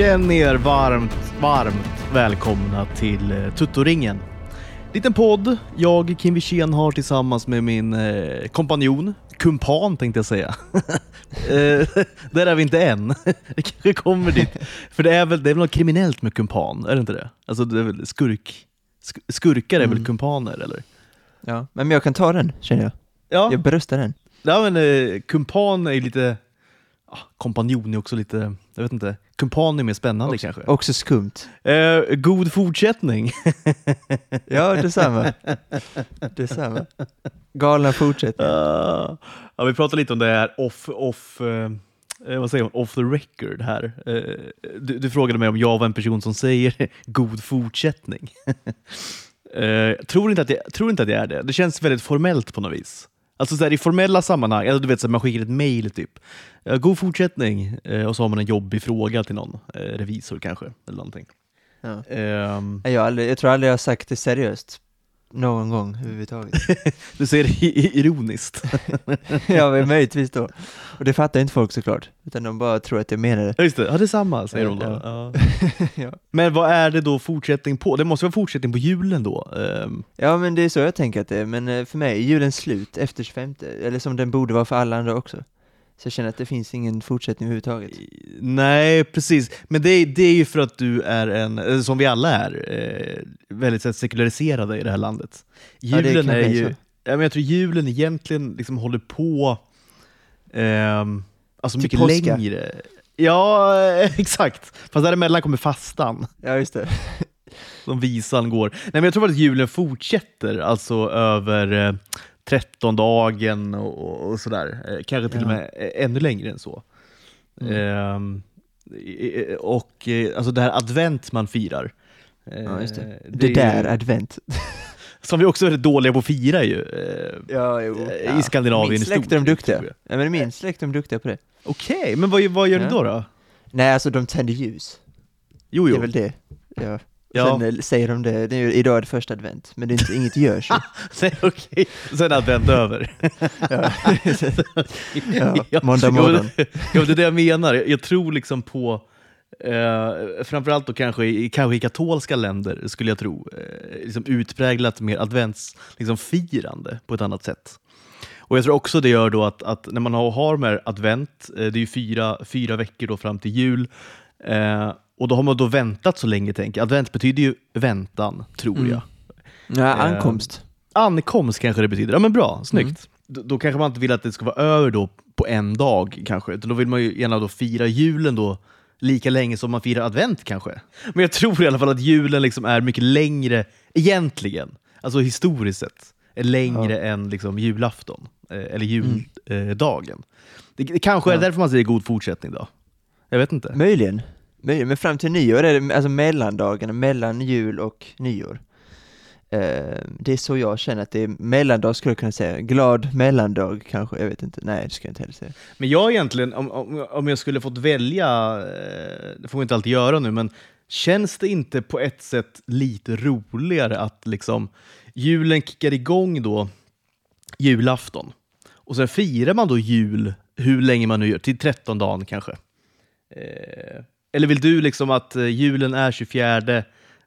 Känn er varmt, varmt välkomna till eh, Tuttoringen. Liten podd jag, Kim Wirsén, har tillsammans med min eh, kompanjon, kumpan tänkte jag säga. eh, där är vi inte än. det kanske kommer dit. För det är väl, det är väl något kriminellt med kumpan, är det inte det? Alltså det är väl skurk, sk- skurkar är väl Mm. kumpaner eller? Ja, men jag kan ta den, känner jag. Ja, Jag bröstar den. ja men eh, kumpan är ju lite, kompanjon är också lite, jag vet inte, kumpan är mer spännande Också- kanske. Också skumt. Eh, god fortsättning. Ja, detsamma. detsamma. Galna fortsättning. Uh, ja, vi pratade lite om det här off, off, eh, eh, vad säger man, off the record här. Eh, du, du frågade mig om jag var en person som säger god fortsättning. uh, tror, inte att jag, tror inte att jag är det. Det känns väldigt formellt på något vis. Alltså så här, i formella sammanhang, alltså, du vet så här, man skickar ett mail typ. Eh, god fortsättning, Eh, och så har man en jobbig fråga till någon, eh, revisor kanske, eller någonting. Ja. Ehm, Jag, aldrig, jag tror aldrig jag har sagt det seriöst. Någon gång överhuvudtaget. du säger det ironiskt. ja, men möjligtvis då. Och det fattar inte folk såklart. Utan de bara tror att jag menar det. Just det, ja, det är samma säger de då. Ja. Ja. Men vad är det då fortsättning på? Det måste vara fortsättning på julen då? Ehm, ja, men det är så jag tänker att det är. Men eh, för mig är julen slut efter 25. Eller som den borde vara för alla andra också. Så jag känner att det finns ingen fortsättning överhuvudtaget. nej, precis. Men det, är- det är ju för att du är en, eh, som vi alla är, eh, väldigt sekulariserade i det här landet. Ja, det Julen kanske är är ju, ja, men jag tror julen egentligen liksom håller på ehm, alltså Till mycket påska. längre. Ja, eh, exakt. Fast däremellan kommer fastan. Ja, just det. som visan går. Nej, men jag tror att julen fortsätter, alltså över eh, 13-dagen och, och sådär. Eh, kanske till Ja. och med eh, ännu längre än så. Mm. Ehm, och eh, alltså det här advent man firar. Ja, det. är Det där, ju, advent. Som vi också är dåliga på att fira ju. Ja, jo. I Skandinavien Min släkt är de duktiga. Ja, men min släkt är de duktiga på det. Okej, men vad, vad gör Ja. då? då? Nej, alltså de tänder ljus. Jo, Det är jo. väl det. Ja. Ja. Sen eh, säger de det, det är idag är det första advent, men det är inte, inget görs ju. Nej, Okej, sen advent över. Ja. Ja, måndag morgon. Ja, det är det jag menar. Jag, jag tror liksom på, eh, framförallt då kanske i, kanske i katolska länder, skulle jag tro, eh, liksom utpräglat mer adventsfirande liksom, firande på ett annat sätt. Och jag tror också det gör då att, att när man har, har med advent, eh, det är ju fyra, fyra veckor då fram till jul, eh, och då har man då väntat så länge, tänker jag. Advent betyder ju väntan, tror Mm. jag. Ja, ankomst. Ankomst kanske det betyder. Ja men bra, snyggt. Då, då kanske man inte vill att det ska vara över då på en dag kanske, utan då vill man ju gärna då fira julen då lika länge som man firar advent kanske. Men jag tror i alla fall att julen liksom är mycket längre egentligen, alltså historiskt sett, är längre än liksom julafton, eh, eller juldagen. det, det kanske är Ja. därför man säger god fortsättning då. Jag vet inte. Möjligen. Möjligen, men fram till nyår är det alltså mellandagarna, mellan jul och nyår. Uh, det är så jag känner att det är mellandag skulle jag kunna säga. Glad mellandag kanske, jag vet inte. Nej, det ska jag inte heller säga. Men jag egentligen, om, om, om jag skulle fått välja, eh, det får man inte alltid göra nu, men känns det inte på ett sätt lite roligare att liksom julen kickar igång då julafton och sen firar man då jul hur länge man nu gör, till 13 dagen kanske? Uh eller vill du liksom att eh, julen är 24,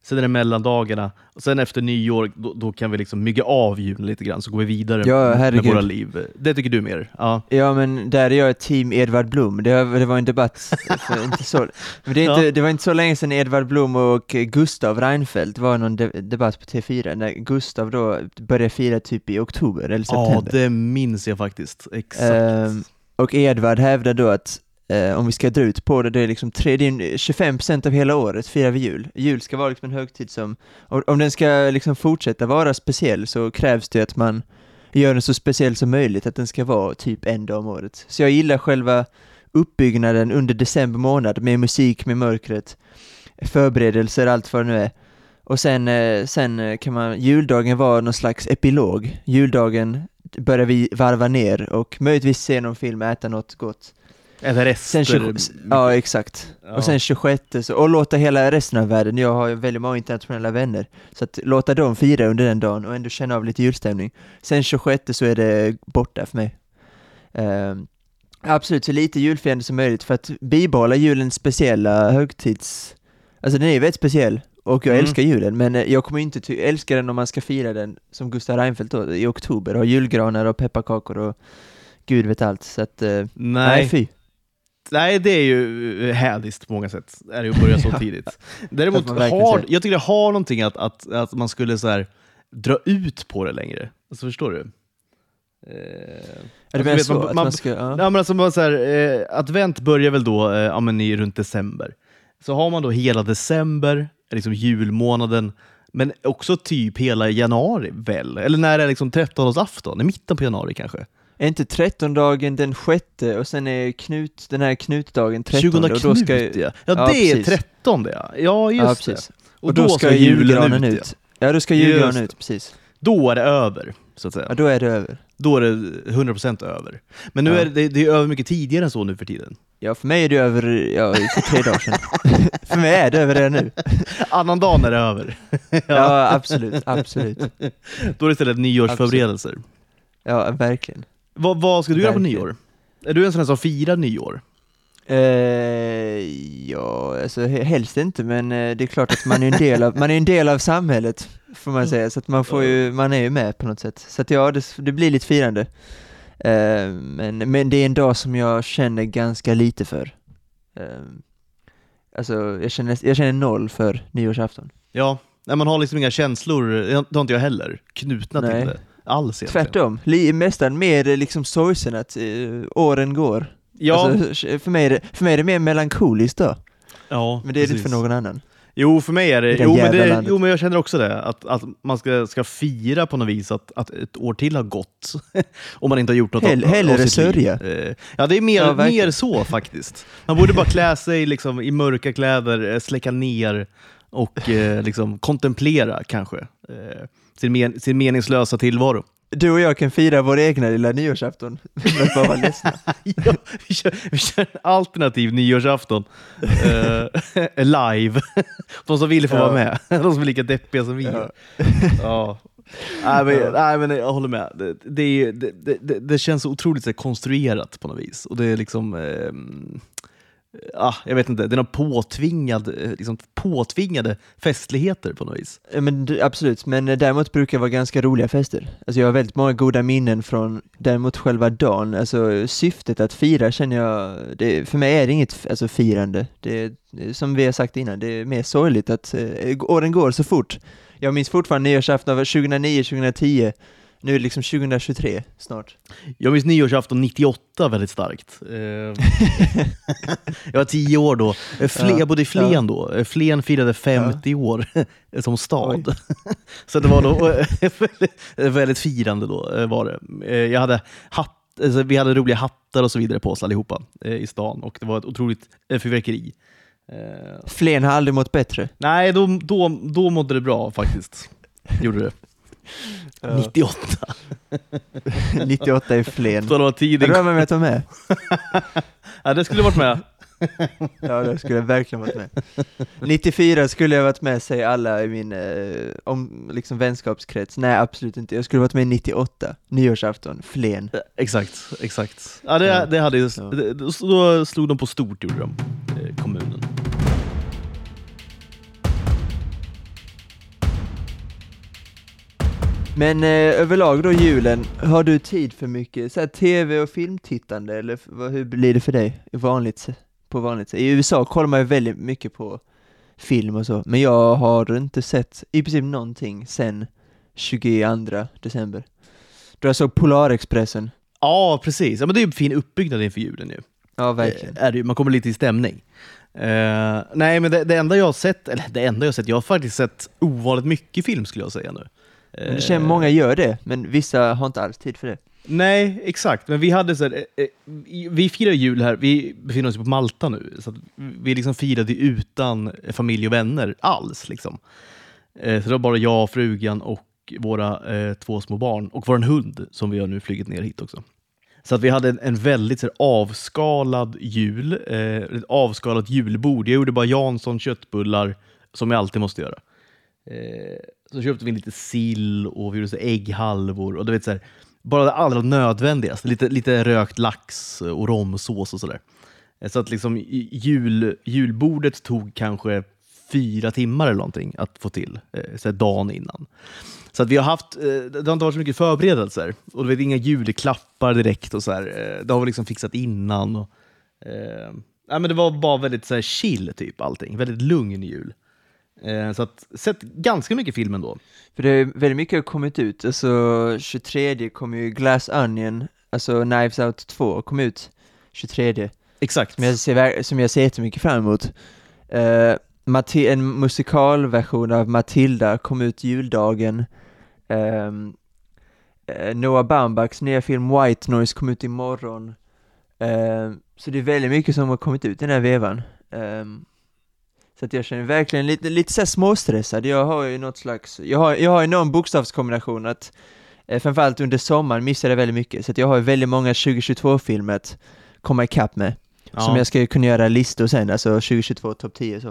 sen är det mellandagarna, och sen efter nyår, då, då kan vi liksom mygga av julen lite grann, så går vi vidare Ja, med våra liv. Det tycker du mer? Ja. Ja men där är jag team Edvard Blom, det, var- det var en debatt för inte så, men det, är inte, Ja. det var inte så länge sedan Edvard Blom och Gustav Reinfeldt var någon de, debatt på T4, när Gustav då började fira typ i oktober eller Ja, september. det minns jag faktiskt. Exakt. Ehm, och Edvard hävdar då att eh, om vi ska dra ut på det, det är liksom tre, det är 25% av hela året firar vi jul. Jul ska vara liksom en högtid som, om, den ska liksom fortsätta vara speciell så krävs det att man gör den så speciell som möjligt, att den ska vara typ en dag om året. Så jag gillar själva uppbyggnaden under december månad med musik, med mörkret, förberedelser, allt vad det nu är. Och sen, eh, sen kan man, juldagen vara någon slags epilog. Juldagen börjar vi varva ner och möjligtvis se någon film, äta något gott. Rester. Sen 20, ja, exakt. Ja. Och sen 26, så, och låta hela resten av världen, jag har väldigt många internationella vänner, så att låta dem fira under den dagen och ändå känna av lite julstämning. Sen 26 så är det borta för mig. Ehm, Absolut, så lite julfirande som möjligt för att bibehålla julens speciella högtids... Alltså den är ju väldigt speciell och jag Mm. älskar julen men eh, jag kommer inte ty- älska den om man ska fira den som Gustav Reinfeldt då, i oktober, och julgranar och pepparkakor och gud vet allt. Så att, eh, nej, Nej, fy. Nej, det är ju eh, hädiskt på många sätt, är det att börja så tidigt. Däremot, har, jag tycker det har någonting att, att, att man skulle så här, dra ut på det längre. Alltså, förstår du? Eh, Alltså, man- man- man ska... Ja. Men alltså så här, eh, advent börjar väl då eh, ja, men i, runt december. Så har man då hela december, liksom julmånaden, men också typ hela januari väl? Eller när är liksom 13-årsafton? I mitten på januari kanske? Är inte 13-dagen den sjätte och sen är knut, den här knutdagen 13 20 och då ska, Knut ja. Ja, Ja, det är. 13 ja. Ja, just Ja, det. Och, Och, då, ska julgranen ut. ja. Ja. då ska julgranen ut, precis. Då är det över, så att säga. Ja, då är det över. Då är det 100% över. Men nu Ja. är det, det är över mycket tidigare än så nu för tiden. Ja, för mig är det över, ja, för tre dagar sedan. för mig är det över redan nu. Annan dag är det över. Ja, absolut, absolut. Då är det istället nyårsförberedelser. Ja, verkligen. Vad, vad ska du göra på Verkligen. nyår? Är du en sån här som firar nyår? Eh, ja, alltså he- helst inte, men eh, det är klart att man är en del av, man är en del av samhället, får man säga, så att man får ju, man är ju med på något sätt. Så att ja, det, det blir lite firande. Eh, men, men det är en dag som jag känner ganska lite för. Eh, alltså, jag känner, jag känner noll för nyårsafton. Ja, nej, man har liksom inga känslor, det har inte jag heller, knutna Nej. till det. Alls egentligen. Tvärtom, nästan mer eh, liksom sorgsen att eh, åren går. Ja, Alltså, för, mig är det, för mig är det mer melankoliskt då, ja men det är det inte för någon annan. Jo, för mig är det, jo men, det jo men jag känner också det, att, att man ska, ska fira på något vis att, att ett år till har gått. Om man inte har gjort något Hell- av- hellre sörja. Eh, Ja, det är mer, Ja, mer så faktiskt. Man borde bara klä sig liksom, i mörka kläder, släcka ner och eh, liksom, kontemplera kanske eh, sin, men, sin meningslösa tillvaro. Du och jag kan fira vår egna lilla nyårsafton, ja, vi, kör, vi kör en alternativ nyårsafton eh, live. De som vill får Ja. vara med. De som är lika deppiga som vi. Ja. Ja. Nej, men, nej, men jag håller med. Det, det, det, det, det, känns otroligt så konstruerat på något vis. Och det är liksom... ehm, ah, jag vet inte, det är någon påtvingad, eh, liksom, påtvingade festligheter på något vis. Ja, Men, absolut, men eh, däremot brukar det vara ganska roliga fester. Alltså jag har väldigt många goda minnen från däremot själva dagen. Alltså syftet att fira känner jag, det, för mig är det inget alltså, firande. Det, eh, som vi har sagt innan, det är mer sorgligt att eh, åren går så fort. Jag minns fortfarande nyårsafton av 2009, 2010, nu är det liksom 2023 snart. Jag minns nyårsafton 98 väldigt starkt. Eh, jag var tio år då. Eh, Fle, Ja, Jag bodde i Flen ja. då. Eh, Flen firade 50 år som stad. Så det var då väldigt, firande då. Var det. Jag hade hatt, alltså, vi hade roliga hattar och så vidare på oss allihopa eh, i stan och det var ett otroligt eh, fyrverkeri. Eh, Flen har aldrig mått bättre. Nej, då, då, då mådde det bra faktiskt. Gjorde det. 98. 98 i Flen. Så det var drömmer med att vara med. Ja, det skulle varit med. Ja, det skulle jag verkligen varit med. 94 skulle jag varit med, säger alla i min eh, om, liksom vänskapskrets. Nej, absolut inte. Jag skulle varit med 98, nyårsafton, Flen. Exakt, exakt. Ja, det, det hade ju, Ja. då slog de på stort, gjorde de, kommunen. Men eh, överlag då julen, har du tid för mycket så här, tv och filmtittande eller vad, hur blir det för dig i vanligt, på vanligt sätt? I USA kollar man ju väldigt mycket på film och så, men jag har inte sett i princip någonting sen 22 december. Då jag såg Polarexpressen. Ja, precis. Ja, men det är ju en fin uppbyggnad inför julen ju. Ja, verkligen. Eh, Är det, man kommer lite i stämning. Eh, nej, men det, det enda jag har sett, eller det enda jag har sett, jag har faktiskt sett ovanligt mycket film skulle jag säga nu. Men det känns många gör det, men vissa har inte alls tid för det. Nej, exakt. Men vi hade så här, eh, eh, vi firar jul här, vi befinner oss på Malta nu, så vi liksom firade utan familj och vänner alls. Liksom. Eh, Så det var bara jag, frugan och våra eh, två små barn och vår hund som vi har nu flugit ner hit också. Så att vi hade en, en väldigt så här, avskalad jul, eh, ett avskalat julbord. Jag gjorde bara Jansson köttbullar, som jag alltid måste göra. Eh, så köpte vi lite sill och vi gjorde så ägghalvor och du vet så här, bara det allra nödvändigaste. Lite, lite rökt lax och romsås och sådär. Eh, så att liksom jul, julbordet tog kanske fyra timmar eller någonting att få till, eh, så här dagen innan. Så att vi har haft, eh, det har inte varit så mycket förberedelser och det vet, inga julklappar direkt och så här. Det har vi liksom fixat innan. Och, eh, men det var bara väldigt så här, chill typ allting, väldigt lugn jul. Eh, så att sett ganska mycket film ändå. För det är väldigt mycket har kommit ut, alltså 23 kom ju Glass Onion, alltså Knives Out 2 kom ut 23 Exakt. som jag ser, som jag ser jättemycket fram emot. Mati- en musikalversion av Matilda kom ut juldagen. Ehm, eh, Noah Baumbachs nya film White Noise kom ut imorgon. Ehm, så det är väldigt mycket som har kommit ut i den här vevan. Ehm, så att jag känner verkligen lite, lite så småstressad. Jag har ju något slags, jag har, jag har någon bokstavskombination att eh, framförallt under sommaren missade jag väldigt mycket. Så att jag har ju väldigt många 2022-filmer att komma ikapp med. Ja. Som jag ska kunna göra listor sen, alltså 2022 topp 10 så.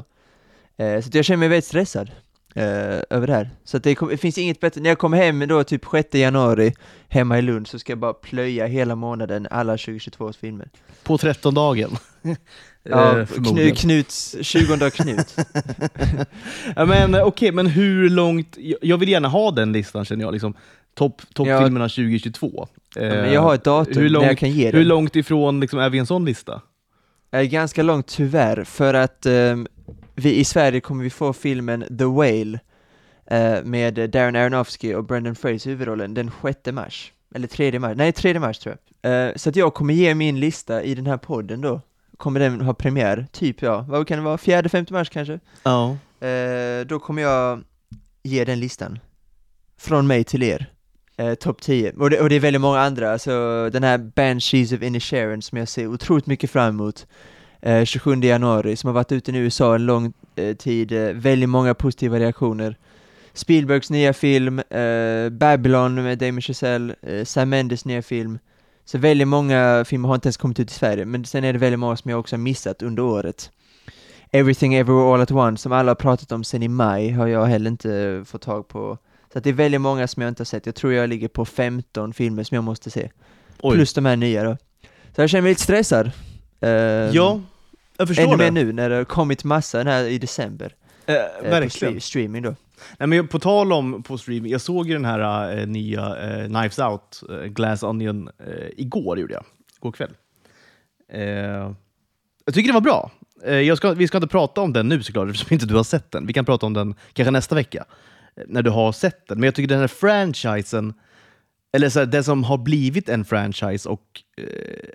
Eh, så att jag känner mig väldigt stressad eh, över det här. Så att det, kom, det finns inget bättre, när jag kommer hem då typ 6 januari hemma i Lund så ska jag bara plöja hela månaden alla 2022 års filmer. På trettondagen. Ja, Eh, Knu. Knuts, 20 Knut. ja, men eh, okej, men hur långt... Jag, vill gärna ha den listan känner jag, liksom topp toppfilmerna 2022. Eh, Ja, men jag har ett datum hur när långt- jag kan ge Hur den. långt ifrån liksom, är vi en sån lista? Är ganska långt tyvärr, för att ehm, vi i Sverige kommer vi få filmen The Whale eh, med Darren Aronofsky och Brendan Fraser i huvudrollen den 6 mars. Eller 3 mars, nej 3 mars tror jag. Eh, så att jag kommer ge min lista i den här podden då. Kommer den ha premiär, typ ja, vad kan det vara, 4-5 mars kanske? Ja. Eh, då kommer jag ge den listan. Från mig till er. Eh, Topp 10. Och det, och det är väldigt många andra, alltså den här Banshees of Inisherin som jag ser otroligt mycket fram emot. Eh, 27 januari, som har varit ute i USA en lång eh, tid, eh, väldigt många positiva reaktioner. Spielbergs nya film, eh, Babylon med Damien Chazelle, eh, Sam Mendes nya film. Så väldigt många filmer har inte ens kommit ut i Sverige, men sen är det väldigt många som jag också har missat under året. Everything Everywhere All At Once, som alla har pratat om sen i maj, har jag heller inte fått tag på. Så det är väldigt många som jag inte har sett. Jag tror jag ligger på 15 filmer som jag måste se. Oj. Plus de här nya då. Så jag känner mig lite stressad. Eh, ja, jag förstår Ännu det. mer nu när det har kommit massa den här i december. Eh, eh, På verkligen. stre- streaming då. Nej, men på tal om på streaming, jag såg ju den här eh, nya eh, Knives Out, eh, Glass Onion, igår gjorde jag. Igår kväll. Jag tycker det var bra. Ska, vi ska inte prata om den nu såklart, eftersom inte du har sett den. Vi kan prata om den kanske nästa vecka, när du har sett den. Men jag tycker den här franchisen, eller så här, det som har blivit en franchise och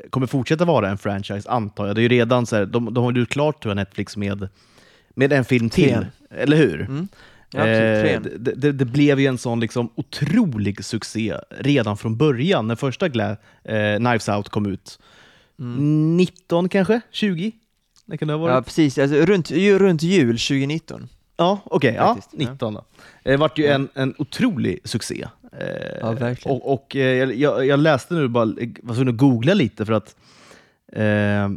kommer fortsätta vara en franchise, antar jag. Det är ju redan så här, de, de har ju klart tror jag, Netflix med, med en film till. Trean. Eller hur? Mm. Ja, Eh, det, det, det blev ju en sån liksom otrolig succé redan från början, när första Gla- eh, Knives Out kom ut. 19 kanske? 20? Det kan det ha varit? Mm. Ja precis, alltså runt, ju, runt jul 2019. Ja, okej. ja, Faktiskt, ja. 19 då. Det vart ju en, en otrolig succé. Eh, Ja, verkligen. Och, och eh, jag- jag, läste nu, bara, var tvungen att googla lite för att eh,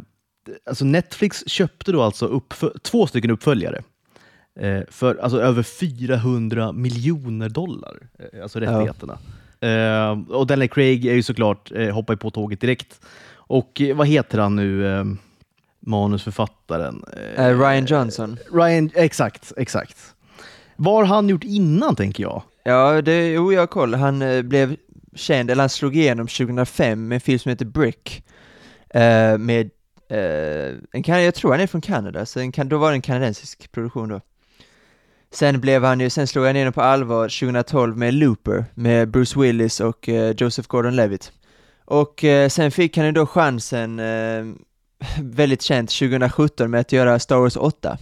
alltså Netflix köpte då alltså upp två stycken uppföljare eh, för alltså över 400 miljoner dollar, eh, alltså rättigheterna. Eh, och Daniel Craig är ju såklart, eh, hoppar på tåget direkt. Och eh, vad heter han nu, eh, manusförfattaren? Eh, Ryan Johnson. Ryan, exakt, exakt. Vad har han gjort innan, tänker jag? Ja, det, jo, jag har koll. Han blev känd, eller han slog igenom 2005 med en film som heter Brick. Med, Eh, en, kan- jag tror han är från Kanada, så en, då var det en kanadensisk produktion då. Sen blev han ju, sen slog han igenom på allvar 2012 med Looper, med Bruce Willis och eh, Joseph Gordon-Levitt. Och eh, sen fick han ju då chansen, eh, väldigt känt, 2017 med att göra Star Wars 8.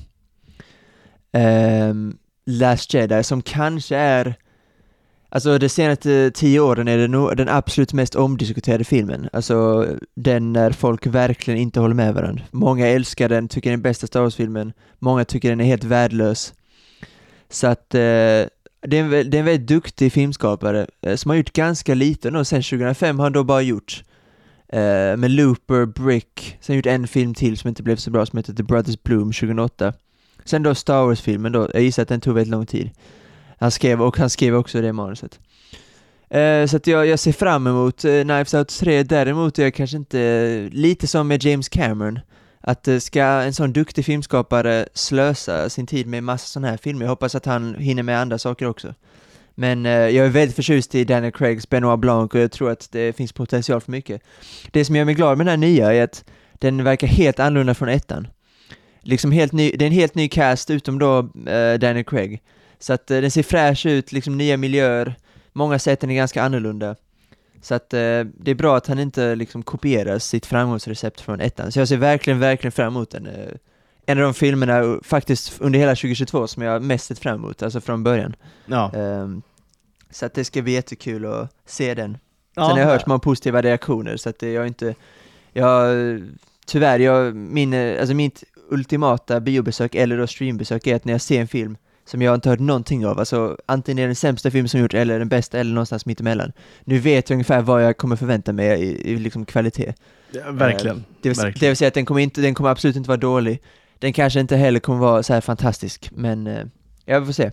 Ehm, Last Jedi som kanske är Alltså de senaste tio åren är det nog den absolut mest omdiskuterade filmen. Alltså den när folk verkligen inte håller med varandra. Många älskar den, tycker den är bästa Star Wars-filmen. Många tycker den är helt värdelös. Så att eh, det, är en, det är en väldigt duktig filmskapare eh, som har gjort ganska lite nu. Sen 2005 har han då bara gjort eh, med Looper, Brick, sen gjort en film till som inte blev så bra som heter The Brothers Bloom 2008. Sen då Star Wars-filmen då, jag gissar att den tog väldigt lång tid. Han skrev, och han skrev också det manuset. Eh, så att jag, jag ser fram emot eh, Knives Out 3, däremot är jag kanske inte, eh, lite som med James Cameron, att eh, ska en sån duktig filmskapare slösa sin tid med massa sådana här filmer, jag hoppas att han hinner med andra saker också. Men eh, jag är väldigt förtjust i Daniel Craigs Benoit Blanc och jag tror att det finns potential för mycket. Det som gör mig glad med den här nya är att den verkar helt annorlunda från ettan. Liksom helt ny, det är en helt ny cast utom då eh, Daniel Craig. Så att eh, den ser fräsch ut, liksom nya miljöer, många sätten är ganska annorlunda. Så att eh, det är bra att han inte liksom kopierar sitt framgångsrecept från ettan. Så jag ser verkligen, verkligen fram emot den. Eh, en av de filmerna faktiskt under hela 2022 som jag mest sett fram emot, alltså från början. Ja. Ehm, så att det ska bli jättekul att se den. Ja, Sen har jag hört många positiva reaktioner, så att jag inte, jag, tyvärr, jag, min, alltså mitt ultimata biobesök eller då streambesök är att när jag ser en film som jag inte hört någonting av, alltså antingen är det den sämsta film som gjorts eller den bästa eller någonstans mittemellan. Nu vet jag ungefär vad jag kommer förvänta mig i, i liksom kvalitet. Ja, verkligen. Det vill, verkligen. det vill säga att den kommer, inte, den kommer absolut inte vara dålig. Den kanske inte heller kommer vara så här fantastisk, men eh, jag får se.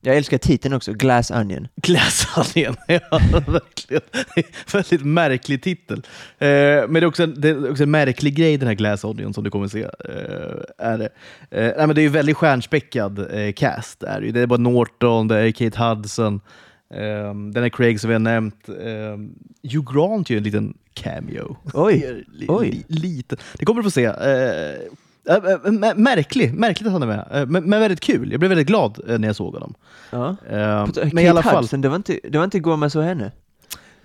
Jag älskar titeln också, Glass Onion. Glassalien, ja verkligen. Väldigt märklig titel. Eh, men det är, också en, det är också en märklig grej den här Glass Onion som du kommer se. Eh, är det. Eh, nej, men det är ju väldigt stjärnspäckad eh, cast. Är det, det är bara Norton, det är Kate Hudson, eh, den är Craig som vi har nämnt. Eh, Hugh Grant gör en liten cameo. Oj, oj. Li, lite. Det kommer du få se. Eh, eh, märklig, märkligt att han är med, eh, men, men väldigt kul. Jag blev väldigt glad när jag såg honom. Ja. Eh, På- men Kate i alla fall, Hudson, det var inte, det var inte man såg henne.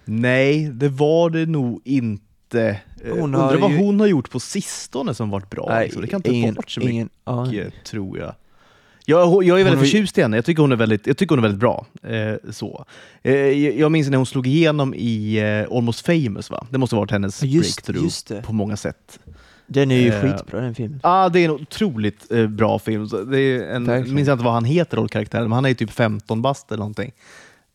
nej, det var det nog inte. Hon Undrar vad ju- hon har gjort på sistone som varit bra. liksom. Det kan inte ingen, ha varit så mycket, ingen tror jag. Jag, hon- jag är Hon väldigt ju- förtjust i henne. Jag tycker hon är väldigt, jag tycker hon är väldigt bra. Eh, så. Eh, jag minns när hon slog igenom i eh, Almost famous. Va? Det måste ha varit hennes just- breakthrough just på många sätt. Den är ju Eh, skitbra den filmen. Ja, det är en otroligt eh, bra film. Det är en, Verkligen. minns jag inte vad han heter, rollkaraktären, men han är ju typ 15 bast eller någonting.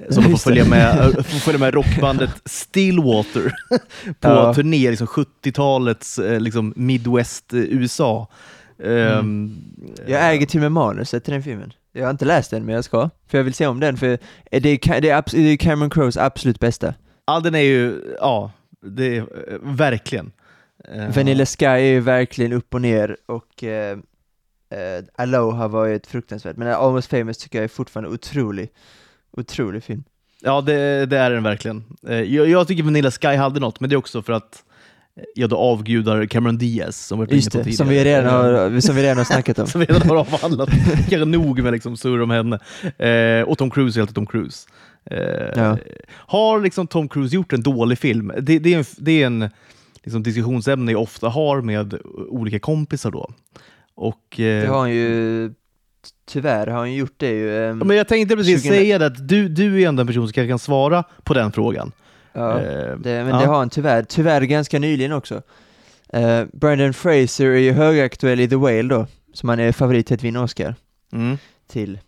Eh, Som får följa med, eh, får följa med rockbandet Stillwater på Ja. turné, liksom 70-talets eh, liksom Midwest eh, USA. Ehm, Mm. Jag äger till och med manuset till den filmen. Jag har inte läst den, men jag ska. För jag vill se om den, för det är, det är, Cameron Crowes absolut bästa. Ja, den är ju, ja, det är verkligen. Eh, Vanilla Sky är ju verkligen upp och ner, och eh, eh, Aloha var ju ett fruktansvärt, men Almost Famous tycker jag är fortfarande otrolig, otrolig film. Ja, det, det är den verkligen. Jag, jag tycker Vanilla Sky hade något, men det är också för att jag då avgudar Cameron Diaz som vi varit Just inne på det, som vi redan har, som vi redan har snackat om. som redan har avhandlat. Kanske nog med liksom surr om henne. Eh, och Tom Cruise är alltid Tom Cruise. Eh, Ja. Har liksom Tom Cruise gjort en dålig film? Det, det är en, det är en liksom, diskussionsämne jag ofta har med olika kompisar. då. Och, eh, Det har han ju, tyvärr har han gjort det ju. Ja, Men jag tänkte precis 20 säga det, att du, du är ändå en person som kanske kan svara på den frågan. ja. Eh, Det, men ja. det har han tyvärr, tyvärr ganska nyligen också. Uh, Brandon Fraser är ju högaktuell i The Whale då, som han är favorit till att vinna Oscar Mm. till.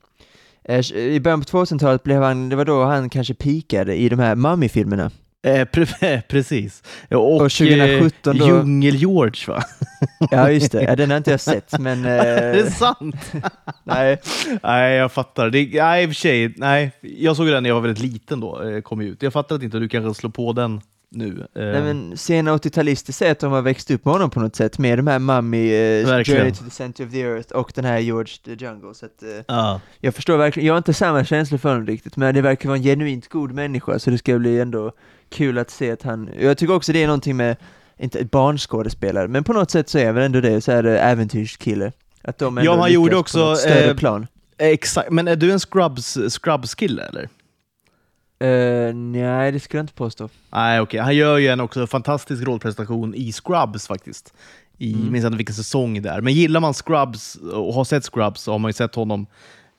Eh, I början på 2000-talet blev han, det var då han kanske peakade i de här Mummy-filmerna. Eh, pre precis. Och, Och 2017 eh, då- Djungel-George va? Ja just det, ja, den har inte jag sett men... är det Eh, sant? nej. Nej, jag fattar. Det, nej, i och för sig. Nej, jag såg den när jag var väldigt liten då, eh, kom ut. Jag fattar att inte du kanske slår på den nu. Nej men sena 80-talister säger att de har växt upp med honom på något sätt, med de här Mummy, eh. Journey to the Center of the Earth och den här George the Jungle. Så att, eh, ja. Jag förstår verkligen, jag har inte samma känslor för honom riktigt, men det verkar vara en genuint god människa, så det ska bli ändå kul att se att han, jag tycker också det är någonting med, inte barnskådespelare, men på något sätt så är väl ändå det, så här eh, äventyrskille. Att de ändå Ja, han gjorde också, större eh, plan. Exakt. Men är du en Scrubs, Scrubs-kille eller? Uh, nej, det skulle jag inte påstå. Nej, okej. Han gör ju en också fantastisk rollprestation i Scrubs faktiskt. I, Mm. minns inte vilken säsong det är. Men gillar man Scrubs och har sett Scrubs så har man ju sett honom.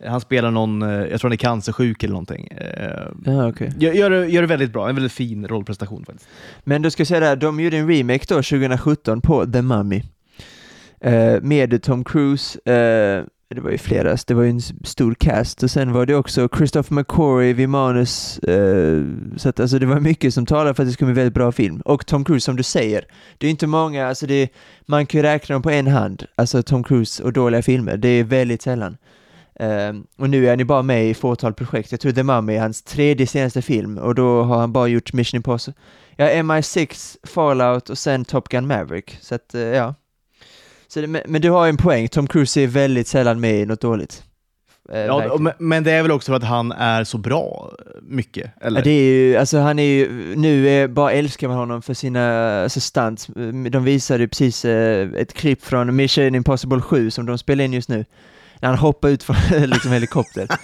Han spelar någon, eh, jag tror han är cancersjuk eller någonting. Eh, Ja, okej. Gör, gör, det, väldigt bra, en väldigt fin rollprestation faktiskt. Men då ska säga det här, de gjorde en remake då 2017 på The Mummy. Eh, med Tom Cruise, det var ju flera, det var ju en stor cast och sen var det också Christopher McQuarrie vid manus, så att alltså det var mycket som talar för att det skulle bli en väldigt bra film. Och Tom Cruise som du säger, det är inte många, alltså det, man kan ju räkna dem på en hand, alltså Tom Cruise och dåliga filmer, det är väldigt sällan. Ehm, och nu är han ju bara med i fåtal projekt. Jag tror The Mummy är hans tredje senaste film och då har han bara gjort Mission Impossible. Ja, MI6, Fallout och sen Top Gun Maverick. Så att, eh, ja. Så det, men, men du har en poäng, Tom Cruise är väldigt sällan med i något dåligt. Eh, Ja, men, men det är väl också för att han är så bra mycket? Eller? Ja, det är ju, alltså han är ju, nu är, bara älskar man honom för sina alltså stunts. De visade ju precis eh, ett klipp från Mission Impossible 7 som de spelar in just nu. När han hoppar ut från liksom helikopter.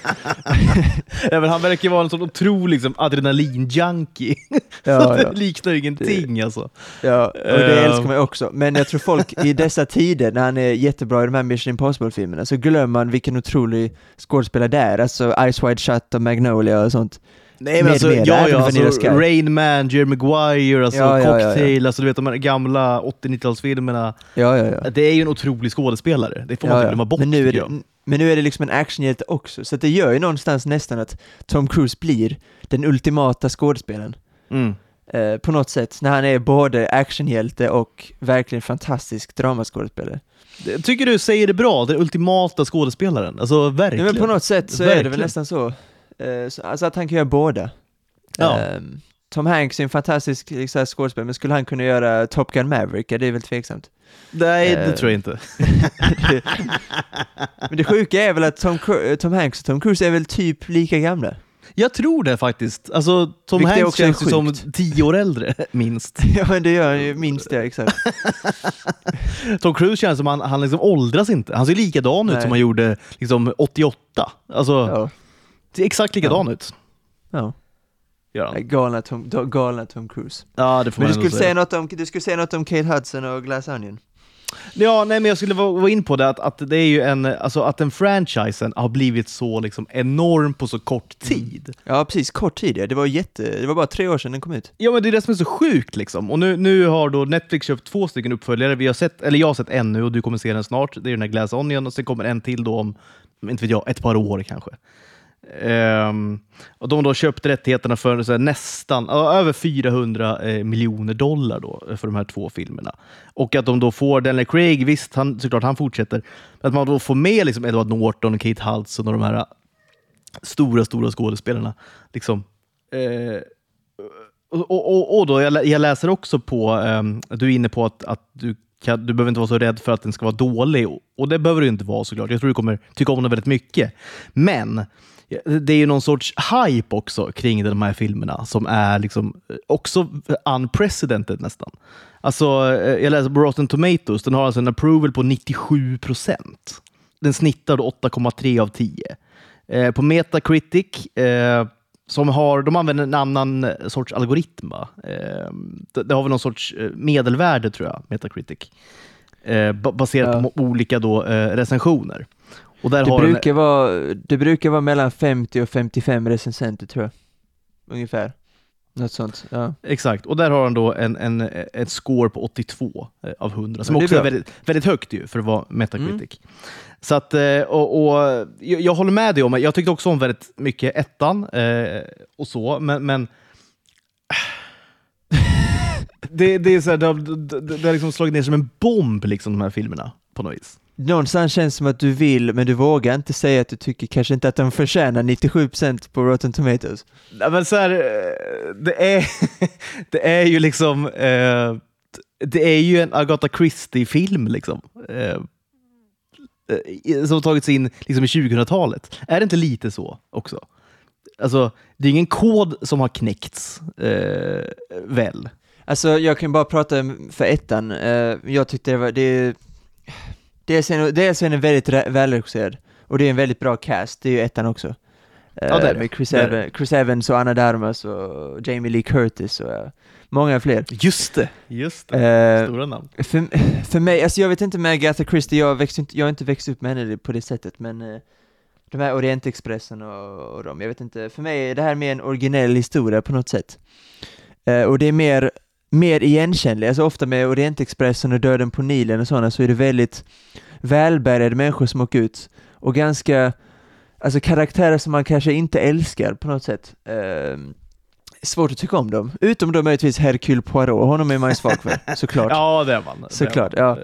Ja, men han verkar vara en sån otrolig liksom, adrenalin-junkie. Ja, så det liknar ju ingenting alltså. Ja, och det Eh. älskar man också. Men jag tror folk i dessa tider, när han är jättebra i de här Mission Impossible-filmerna, så glömmer man vilken otrolig skådespelare det är. Alltså Ice Wide Shut och Magnolia och sånt. Nej men alltså, ja, ja, alltså. Rain Man, Jerry Maguire, alltså Ja, ja, ja, Cocktail, alltså du vet de här gamla 80-90-talsfilmerna. Ja, ja, ja. Det är ju en otrolig skådespelare, det får man ja, inte ja. glömma bort men, nu är det, jag. men nu är det liksom en actionhjälte också, så att det gör ju någonstans nästan att Tom Cruise blir den ultimata skådespelaren. Mm. Eh, på något sätt, när han är både actionhjälte och verkligen fantastisk dramaskådespelare. Det- Tycker du säger det bra, den ultimata skådespelaren? Alltså Ja, verkligen. men på något sätt så är det väl Verkligen. nästan så. Eh, så alltså att han kan göra båda. Ja. Ehm, Tom Hanks är en fantastisk liksom, skådespelare, men skulle han kunna göra Top Gun Maverick? Ja, det är väl tveksamt. Nej, det Eh. tror jag inte. Men det sjuka är väl att Tom, Cru- Tom Hanks och Tom Cruise är väl typ lika gamla? Jag tror det faktiskt. Alltså, Tom Vilket Hanks känns ju som tio år äldre, minst. ja, men det gör han ju minst det, exakt. Tom Cruise känns som han, han liksom åldras inte. Han ser likadan ut Nej. som han gjorde liksom 88. Alltså, Ja. Ser exakt likadan ut. ja. Gör han. Galna, Tom, galna Tom Cruise. Ja, det får Men man du skulle, säga något om, du skulle säga något om Kate Hudson och Glass Onion? Ja, nej, men jag skulle vara vara in på det att, att det är ju en, alltså att den franchisen har blivit så liksom enorm på så kort tid. Ja, precis. Kort tid, ja. Det var jätte... Det var bara tre år sedan den kom ut. Ja, men det är det som är så sjukt liksom. Och nu, nu har då Netflix köpt två stycken uppföljare. Vi har sett, eller jag har sett en nu och du kommer se den snart. Det är den här Glass Onion och sen kommer en till då om, inte vet jag, ett par år kanske. Um, och de då köpte rättigheterna för så här, nästan över 400 eh, miljoner dollar då, eh, för de här två filmerna. Och att de då får Daniel Craig, visst, han, såklart han fortsätter, men att man då får med liksom Edward Norton, Kate Hudson och de här eh, stora, stora skådespelarna. Liksom, eh, och, och, och- då, jag, jag läser också på, um, du är inne på att, att du, kan, du behöver inte vara så rädd för att den ska vara dålig. Och, och det behöver du inte vara såklart. Jag tror du kommer tycka om den väldigt mycket. Men det är ju någon sorts hype också kring de här filmerna som är liksom eh, också unprecedented nästan. Alltså, eh, jag läser på Rotten Tomatoes, den har alltså en approval på 97 procent. Den snittar då 8,3 av 10. Eh, på Metacritic, eh, som har, de använder en annan eh, sorts algoritm. Va? Eh, det, har väl någon sorts medelvärde tror jag, Metacritic. Ba- baserat Ja. på olika då, recensioner. Och där Det har brukar, vara, det brukar vara mellan 50 och 55 recensenter tror jag. Ungefär. Något sånt, ja. en, exakt, och där har han då en, en, ett score på 82 eh, av 100, som är också är bra. väldigt, väldigt högt ju för att vara Metacritic. Så att, eh, och, och, jag, håller med dig om, jag tyckte också om väldigt mycket ettan eh, och så, men, men det, det, är så här, det, har- det, det har liksom slagit ner som en bomb, liksom, de här filmerna, på något vis. Någonstans känns det som att du vill, men du vågar inte säga att du tycker kanske inte att de förtjänar 97% på Rotten Tomatoes. Ja, men så här, eh, det, är, det är ju liksom... Eh, det är ju en Agatha Christie-film liksom. Eh, som tagits in liksom i 2000-talet. Är det inte lite så också? Alltså, det är ingen kod som har knäckts, väl? Alltså jag kan bara prata för ettan, jag tyckte det var, det Dels är, dels är den väldigt re- välregisserad, och det är en väldigt bra cast, det är ju ettan också. Eh, Ja, det är det. Med Chris, Det är det. Evans, Chris Evans och Anna Darmas och Jamie Lee Curtis och eh, många fler. Just det! Just det. Eh, Stora namn. för, för mig, alltså jag vet inte med Agatha Christie, jag, inte, jag har inte växt upp med henne på det sättet, men eh, de här Orientexpressen och, och de, jag vet inte, för mig är det här mer en originell historia på något sätt. Eh, och det är mer, mer igenkännligt, alltså ofta med Orientexpressen och Döden på Nilen och sådana så är det väldigt välbärgade människor som åker ut och ganska, alltså karaktärer som man kanske inte älskar på något sätt. Eh, svårt att tycka om dem. Utom då möjligtvis Hercule Poirot, honom är man ju svag för, såklart. Ja, det är man. Är Såklart, man.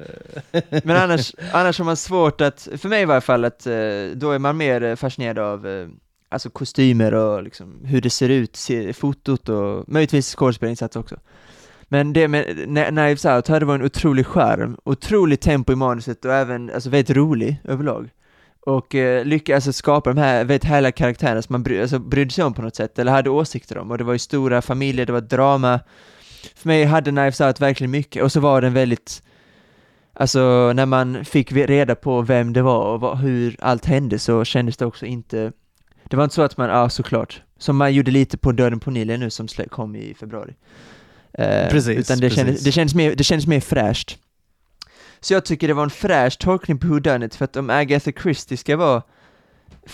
ja. Men annars, annars har man svårt att, för mig i varje fall, att eh, då är man mer fascinerad av eh, alltså kostymer och liksom hur det ser ut, fotot och möjligtvis skådespelarinsats också. Men det med Knives Out hade var en otrolig skärm, otroligt tempo i manuset och även, alltså väldigt rolig överlag. Och eh, lyckas alltså skapa de här väldigt härliga karaktärerna som man bry, alltså, brydde sig om på något sätt, eller hade åsikter om. Och det var ju stora familjer, det var drama. För mig hade Knives Out verkligen mycket, och så var den väldigt Alltså när man fick reda på vem det var och vad, hur allt hände så kändes det också inte Det var inte så att man, ja såklart, som man gjorde lite på Döden på Nilen nu som kom i februari Eh, Precis, Utan det kändes, precis. det, kändes mer, det kändes mer fräscht Så jag tycker det var en fräsch tolkning på whodunit för att om Agatha Christie ska vara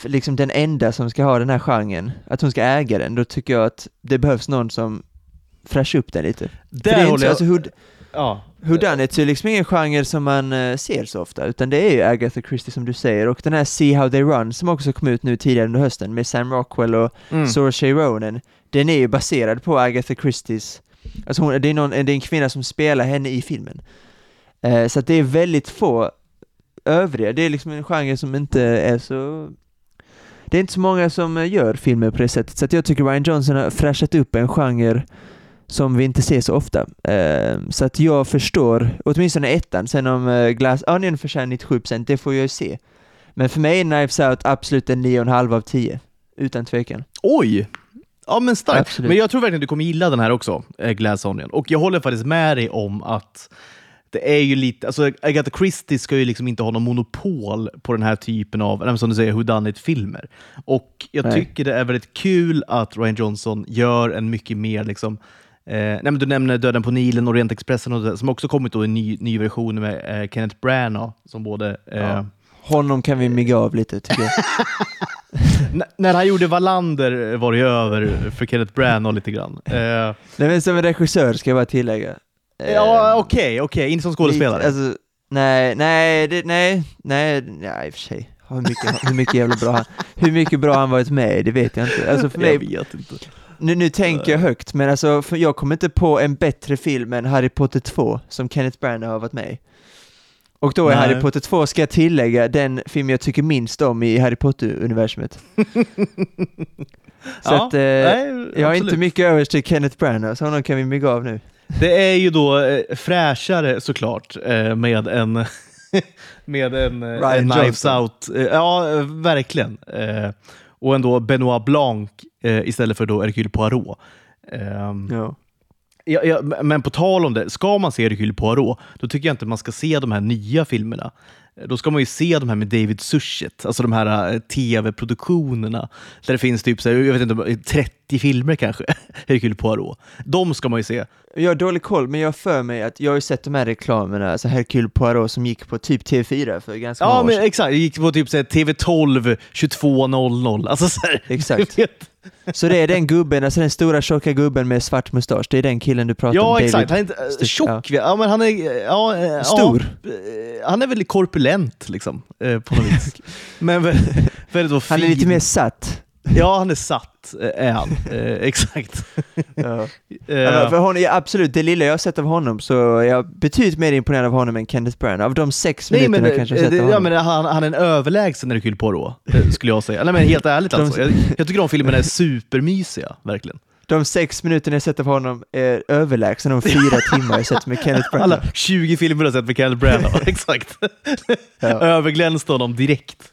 liksom den enda som ska ha den här genren, att hon ska äga den, då tycker jag att det behövs någon som fräschar upp den lite. För det Där är inte, jag... alltså, who, ja. Whodunit är liksom ingen genre som man eh, ser så ofta, utan det är ju Agatha Christie som du säger, och den här See How They Run som också kom ut nu tidigare under hösten med Sam Rockwell och Mm. Saoirse Ronan, den är ju baserad på Agatha Christies, alltså hon, det, är någon, det är en kvinna som spelar henne i filmen. Eh, så att det är väldigt få övriga, det är liksom en genre som inte är så det är inte så många som gör filmer på det sättet, så att jag tycker Ryan Johnson har fräschat upp en genre som vi inte ser så ofta. Eh, så att jag förstår, åtminstone ettan, sen om eh, Glass Onion förtjänar 97%, det får jag ju se. Men för mig är Knives Out absolut en 9,5 av 10, utan tvekan. Oj! Ja men starkt. Absolut. Men jag tror verkligen du kommer gilla den här också, eh, Glass Onion. Och jag håller faktiskt med dig om att det är ju lite, alltså Agatha Christie ska ju liksom inte ha någon monopol på den här typen av, som du säger, whodunit-filmer. Och jag Nej. tycker det är väldigt kul att Ryan Johnson gör en mycket mer liksom Eh, nej, men du nämner Döden på Nilen, Orientexpressen och det, som också kommit då i en ny, ny version med eh, Kenneth Branagh som både eh, Ja. Honom kan vi mygga av lite, tycker jag. N- när han gjorde Wallander var det över för Kenneth Branagh lite grann. Eh, Nej men som en regissör ska jag bara tillägga. Eh, ja, okej, okej, inte som skådespelare. lite- Alltså, nej, nej, det, nej, nej, nej, i och för sig. Hur mycket, hur mycket jävla bra han, hur mycket bra han varit med i, det vet jag inte. Alltså för mig, jag vet inte. nu, nu tänker jag högt, men alltså för jag kommer inte på en bättre film än Harry Potter 2 som Kenneth Branagh har varit med i. Och då är Nej. Harry Potter 2, ska jag tillägga, den film jag tycker minst om i Harry Potter-universumet. Så Ja, att, eh, nej, jag har inte mycket över till Kenneth Branagh, så honom kan vi mygga av nu. Det är ju då eh, fräschare såklart eh, med en, med en, eh, Ryan en Knives. Out. Eh, ja, eh, verkligen. Och ändå Benoit Blanc istället för då Hercule Poirot. Ehm, Ja. Ja, ja, men på tal om det, ska man se Hercule Poirot, då tycker jag inte man ska se de här nya filmerna. Då ska man ju se de här med David Suchet, alltså de här eh, tv-produktionerna. Där det finns typ så här, jag vet inte, 30 filmer kanske, Hercule Poirot. De ska man ju se. Jag har dålig koll, men jag har för mig att jag har ju sett de här reklamerna, alltså Hercule Poirot som gick på typ TV4 för ganska Ja, många år men sedan. exakt. Det gick på typ så här, TV12 22.00. Alltså så här, Exakt. du vet. Så det är den gubben, alltså den stora tjocka gubben med svart mustasch, det är den killen du pratar om? Ja, exakt. Han är inte eh, Styck- tjock, ja. men han är... Ja, eh, Stor. Ja, eh, han är väldigt korpulent, liksom, på något vis. Men vä- väldigt då Han är fin. lite mer satt. Ja, han är satt, eh, är han. Eh, exakt. Ja. Eh, Ja, för honom, ja, absolut, det lilla jag har sett av honom så är jag betydligt mer imponerad av honom än Kenneth Branagh. Av de sex Nej, minuterna men, kanske jag eh, sett det, av ja, honom. men han, han är en överlägsen Hercule Poirot, eh, skulle jag säga. Nej, men helt ärligt alltså. Jag, jag tycker de filmerna är supermysiga, verkligen. De sex minuterna jag sett av honom är överlägsna de fyra timmar jag sett med Kenneth Branagh. Alla 20 filmer jag sett med Kenneth Branagh, exakt. Ja, Överglänste honom direkt.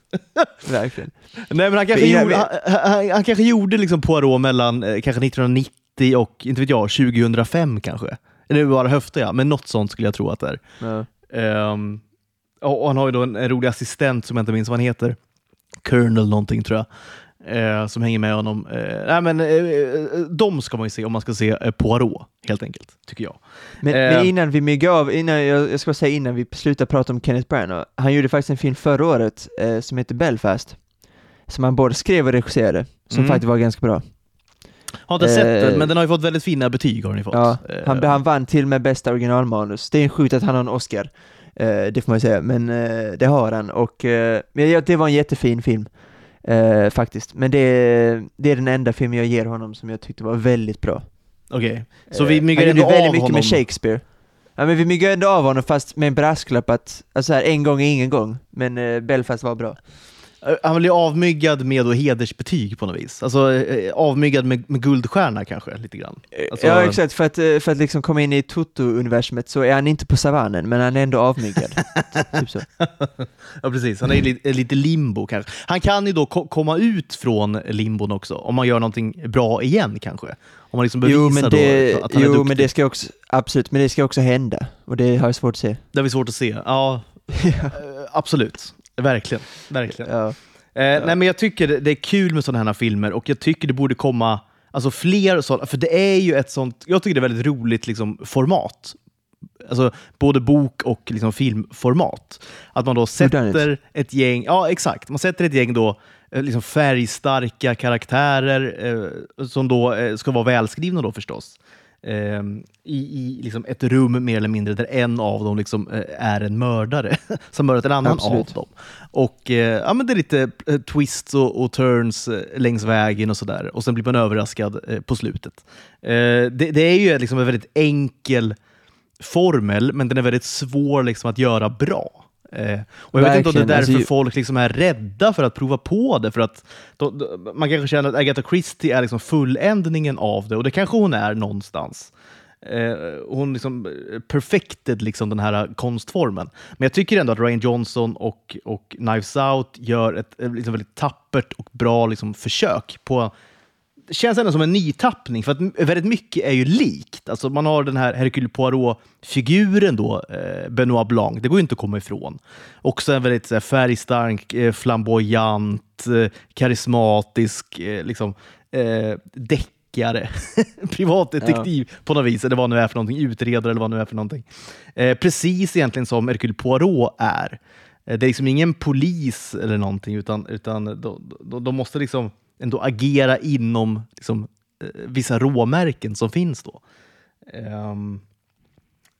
verkligen. Nej, men han kanske gjorde, han, han, han kanske gjorde liksom Poirot mellan eh, kanske 1990 och, inte vet jag, 2005 kanske. Eller bara höftar jag, men något sånt skulle jag tro att det är. Ja. Och och han har ju då en, en rolig assistent som jag inte minns vad han heter. Colonel någonting tror jag. Eh, som hänger med honom. Eh, nej, men, eh, eh, de ska man ju se om man ska se eh, Poirot, helt enkelt, tycker jag. Men, Eh. men innan vi myggar av, innan, jag, jag ska säga innan vi slutar prata om Kenneth Branagh, han gjorde faktiskt en film förra året eh, som heter Belfast, som han både skrev och regisserade, som Mm. faktiskt var ganska bra. Har inte Eh, sett den, men den har ju fått väldigt fina betyg. Har den fått. Ja, Eh, han, han vann till med bästa originalmanus. Det är en sjukt att han har en Oscar, eh, det får man ju säga, men eh, det har han och eh, men ja, det var en jättefin film. Eh, faktiskt. Men det, det är den enda filmen jag ger honom som jag tyckte var väldigt bra. Okej, så Eh, vi myggar han ändå gjorde väldigt av mycket honom. med Shakespeare. Ja men vi myggar ändå av honom fast med en brasklapp att, alltså här, en gång är ingen gång. Men eh, Belfast var bra. Eh, Han blir avmyggad med då hedersbetyg på något vis. Alltså eh, avmyggad med, med guldstjärna kanske, lite grann. Alltså- ja exakt, för att, eh, för att liksom komma in i Toto-universumet så är han inte på savannen, men han är ändå avmyggad. typ så. Ja, precis. Han är lite, lite limbo kanske. Han kan ju då ko- komma ut från limbon också, om man gör någonting bra igen kanske. Om man liksom bevisar Jo, men det, då att han är jo duktig. men det ska också, absolut, men det ska också hända. Och det har jag svårt att se. Det är svårt att se. Ja, eh, absolut. Verkligen. Verkligen. Ja. Eh, Nej, men jag tycker det är kul med sådana här filmer och jag tycker det borde komma alltså, fler sådana, för det är ju ett sånt, jag tycker det är väldigt roligt liksom, format. Alltså både bok och liksom, filmformat. Att man då sätter ett gäng, ja exakt, man sätter ett gäng då eh, liksom färgstarka karaktärer eh, som då eh, ska vara välskrivna då förstås. Eh, I i liksom ett rum mer eller mindre där en av dem liksom, eh, är en mördare som mördat en annan Absolut. av dem. Och eh, ja, men det är lite eh, twists och, och turns längs vägen och sådär. Och sen blir man överraskad på slutet. Det, det är ju liksom en väldigt enkel formel, men den är väldigt svår liksom, att göra bra. Eh, och jag vet inte om det är Verkligen, därför alltså, folk liksom är rädda för att prova på det. För att då, då, man kanske känner att Agatha Christie är liksom fulländningen av det, och det kanske hon är någonstans. Eh, hon liksom eh, perfected liksom den här konstformen. Men jag tycker ändå att Ryan Johnson och, och Knives Out gör ett eh, liksom väldigt tappert och bra liksom försök på känns ändå som en nytappning, för att väldigt mycket är ju likt. Alltså man har den här Hercule Poirot-figuren då, eh, Benoit Blanc, det går ju inte att komma ifrån. Också en väldigt här, färgstark, eh, flamboyant, eh, karismatisk, eh, liksom, eh, deckare, privatdetektiv på något vis, eller vad nu är för någonting, utredare eller vad nu är för någonting. Eh, precis egentligen som Hercule Poirot är. Det är liksom ingen polis eller någonting, utan, utan de, de, de måste liksom ändå agera inom liksom, eh, vissa råmärken som finns då. Um,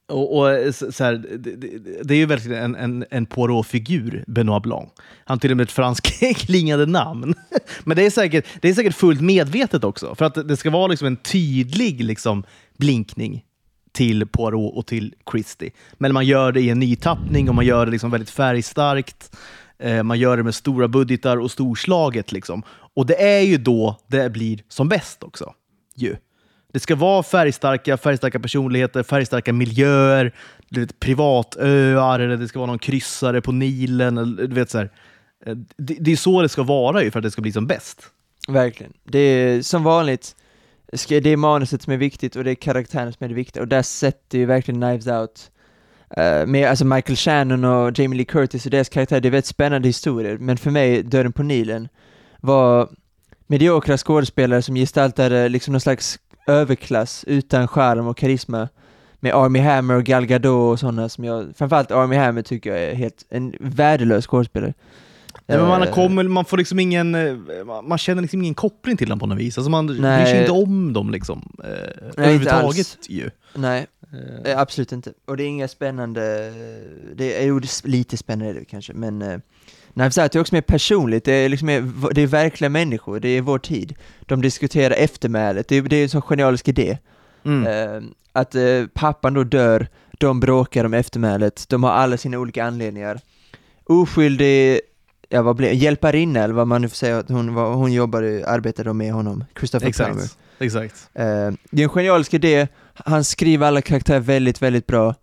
och, och eh, så, här, det, det, det är ju verkligen en, en, en Poirot-figur, Benoit Blanc. Han har till och med ett franskklingande namn. Men det är, säkert, det är säkert fullt medvetet också, för att det ska vara liksom en tydlig liksom, blinkning till Poirot och till Christie. Men man gör det i en nytappning och man gör det liksom väldigt färgstarkt. Eh, man gör det med stora budgetar och storslaget. Liksom. Och det är ju då det blir som bäst också. Ju. Det ska vara färgstarka, färgstarka personligheter, färgstarka miljöer, du vet, privatöar, eller det ska vara någon kryssare på Nilen. Eller, du vet, så här. Eh, det, det är så det ska vara ju för att det ska bli som bäst. Verkligen. Det är som vanligt, det är manuset som är viktigt och det är karaktären som är det viktiga och där sätter ju verkligen Knives Out eh, med alltså Michael Shannon och Jamie Lee Curtis och deras karaktär, det är väldigt spännande historier, men för mig, Döden på Nilen, var mediokra skådespelare som gestaltade liksom någon slags överklass utan charm och karisma med Army Hammer och Gal Gadot och sådana som jag, framförallt Army Hammer tycker jag är helt, en värdelös skådespelare. Nej, men man, Eh, kommer, man får liksom ingen, eh, man känner liksom ingen koppling till dem på något vis. Alltså man bryr sig Nej. inte om dem liksom, inte överhuvudtaget. Ju. Nej, Eh, Eh, absolut inte. Och det är inga spännande, det är, jo, det är lite spännande kanske, men eh, Knives Out är också mer personligt, det är liksom mer, det är verkliga människor, det är vår tid. De diskuterar eftermälet, det är, det är en sån genialisk idé. Mm. Eh, att eh, pappan då dör, de bråkar om eftermälet, de har alla sina olika anledningar. Oskyldig, ja vad blev hjälparinna eller vad man nu får säga, att hon, hon jobbade, arbetade med honom, Christopher Plummer. Exakt. Exakt. Eh, det är en genialisk idé, han skriver alla karaktärer väldigt, väldigt bra.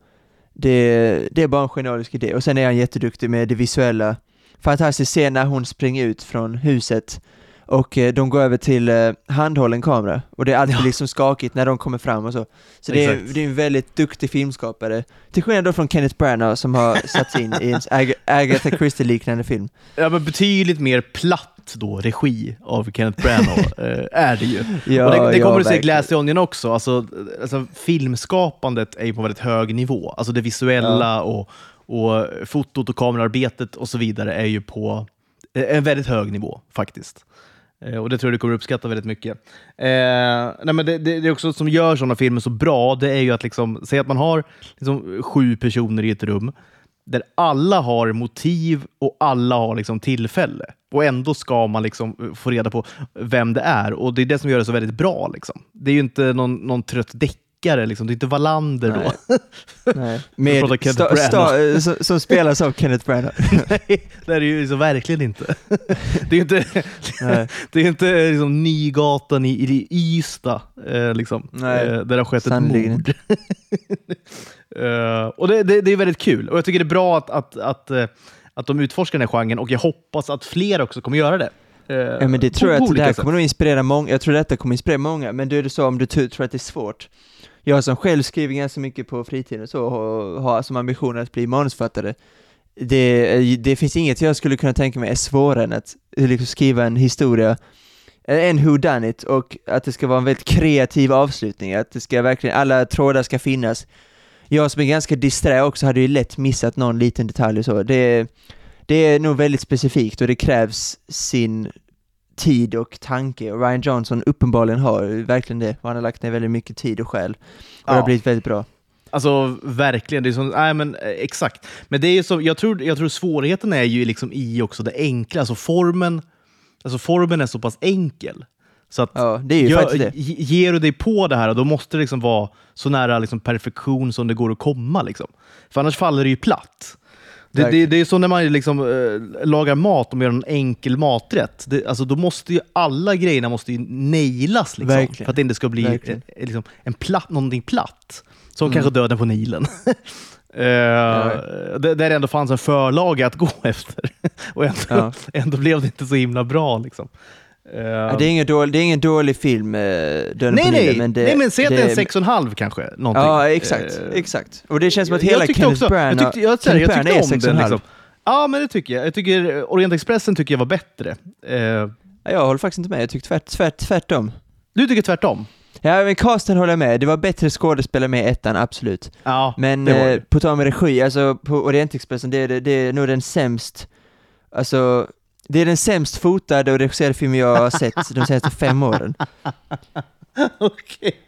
Det, det är bara en genialisk idé, och sen är han jätteduktig med det visuella. Fantastisk scen när hon springer ut från huset och eh, de går över till eh, handhållen kamera och det är alltid liksom skakigt när de kommer fram och så. Så det är, det är en väldigt duktig filmskapare. Till skillnad då från Kenneth Branagh som har satts in i en Ag- Agatha Christie-liknande film. Ja, men betydligt mer platt då, regi av Kenneth Branagh eh, är det ju. Ja, och det, det ja, kommer du se i verkligen. Glass the Onion också. Alltså, alltså, filmskapandet är ju på väldigt hög nivå. Alltså det visuella och, och fotot och kamerarbetet och så vidare är ju på eh, en väldigt hög nivå faktiskt. Eh, Och det tror jag du kommer uppskatta väldigt mycket. Eh, nej men det, det, det är också som gör sådana filmer så bra, det är ju att liksom, säg att man har liksom sju personer i ett rum. Där alla har motiv och alla har liksom tillfälle. Och ändå ska man liksom få reda på vem det är. Och det är det som gör det så väldigt bra. Liksom. Det är ju inte någon, någon trött deckare, liksom. det är inte Wallander Nej. då. Nej. Med sta, sta, eh, som, som spelas av Kenneth Branagh. Nej, det är det ju så verkligen inte. Det är ju inte, det är inte liksom Nygatan i, i Ystad, eh, liksom, Nej, eh, där det har skett ett sannerligen mord. Eh, och det, det, det är väldigt kul. Och jag tycker det är bra att, att, att, eh, att de utforskar den här genren och jag hoppas att fler också kommer göra det. Eh, Ja men det tror jag att det här sätt. kommer nog inspirera många, jag tror detta kommer inspirera många, men du är det så om du tror att det är svårt. Jag som själv skriver ganska mycket på fritiden och så, och har som ambition att bli manusförfattare, det, det finns inget jag skulle kunna tänka mig är svårare än att liksom skriva en historia, en who done it och att det ska vara en väldigt kreativ avslutning, att det ska verkligen, alla trådar ska finnas. Jag som är ganska disträ också hade ju lätt missat någon liten detalj och så. Det, det är nog väldigt specifikt och det krävs sin tid och tanke och Ryan Johnson uppenbarligen har verkligen det han har lagt ner väldigt mycket tid och själ och det Ja. har blivit väldigt bra. Alltså verkligen, det är som, nej, men, eh, exakt. Men det är så, jag, tror, jag tror svårigheten är ju liksom i också det enkla, alltså formen, alltså formen är så pass enkel. Så att Ja, det är ju gör- det. ge- ger du dig på det här, då måste det liksom vara så nära liksom perfektion som det går att komma. Liksom. För annars faller det ju platt. Det, det, det är som när man liksom, eh, lagar mat och gör en enkel maträtt. Det, alltså, då måste ju alla grejerna måste ju nailas liksom, för att det inte ska bli eh, liksom, en platt, någonting platt. Som Mm. kanske döden på Nilen. Det, där det ändå fanns en förlaga att gå efter. och ändå, Ja. ändå blev det inte så himla bra. Liksom. Eh, Ja, det, är ingen dålig, det är ingen dålig film, eh, Döden nej, på nej, Nilen, men det, nej, men säg att det är en det- sex och en halv kanske. Någonting. Ja, exakt, Eh, exakt. Och det känns som att hela Kenneth också, Branagh, jag tyckte, jag, Kenneth jag tyckte är om sex och den. en halv. Liksom. Ja, men det tycker jag. Jag tycker Orientexpressen tycker jag var bättre. Ja, jag håller faktiskt inte med, jag tycker tvärt, tvärt, tvärtom. du tycker tvärtom? Ja, men casten håller jag med, det var bättre skådespelare med i ettan, absolut. Ja, Men eh, på tal med regi, alltså på Orientexpressen, det är, det, det är nog den sämst, alltså det är den sämst fotade och regisserade film jag har sett de senaste fem åren. Okej.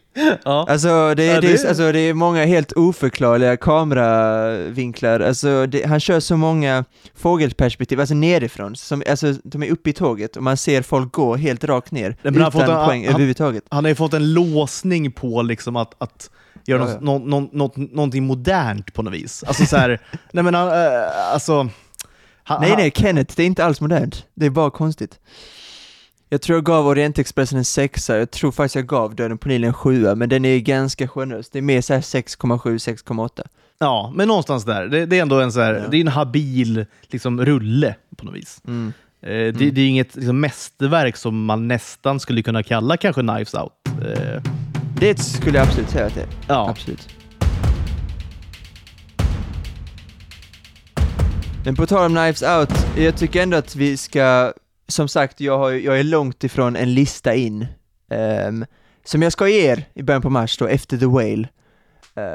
Ja. Alltså det, Ja, det, alltså det är många helt oförklarliga kameravinklar, alltså det, han kör så många fågelperspektiv, alltså nerifrån, som, alltså de är uppe i tåget och man ser folk gå helt rakt ner, han har utan fått en- poäng han- överhuvudtaget. Han har ju fått en låsning på liksom att, att göra Ja, något, ja. nå- nå- något, någonting modernt på något vis. Alltså så här, nej men han, eh, alltså... han- Nej nej, Kenneth, det är inte alls modernt. Det är bara konstigt. Jag tror jag gav Orientexpressen en sexa, jag tror faktiskt jag gav Döden på Nilen en sjua, men den är ganska generös. Det är mer såhär 6,7, 6,8. Ja, men någonstans där. Det, det är ändå en, så här, Ja. det är en habil liksom, rulle på något vis. Mm. Eh, det, det är inget liksom, mästerverk som man nästan skulle kunna kalla kanske Knives Out. Eh, Det skulle jag absolut säga att det är. ja. Absolut. Men på tal om Knives Out, jag tycker ändå att vi ska, som sagt, jag, har, jag är långt ifrån en lista in, um, som jag ska ge er i början på mars då, efter The Whale.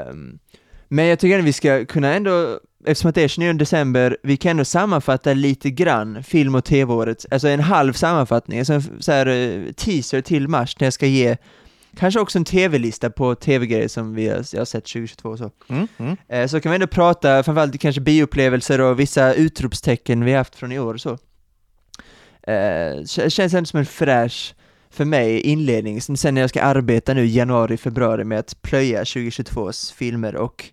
Um, men jag tycker ändå vi ska kunna ändå, eftersom att det är 29 december, vi kan ändå sammanfatta lite grann film och tv-året, alltså en halv sammanfattning, alltså en så här, eh, teaser till mars när jag ska ge Kanske också en tv-lista på tv-grejer som vi har, jag har sett 2022 och så. Mm, mm. Eh, så kan vi ändå prata, framförallt kanske bioupplevelser och vissa utropstecken vi har haft från i år och så. Eh, känns ändå som en fräsch, för mig, inledning. Sen när jag ska arbeta nu i januari, februari med att plöja 2022s filmer och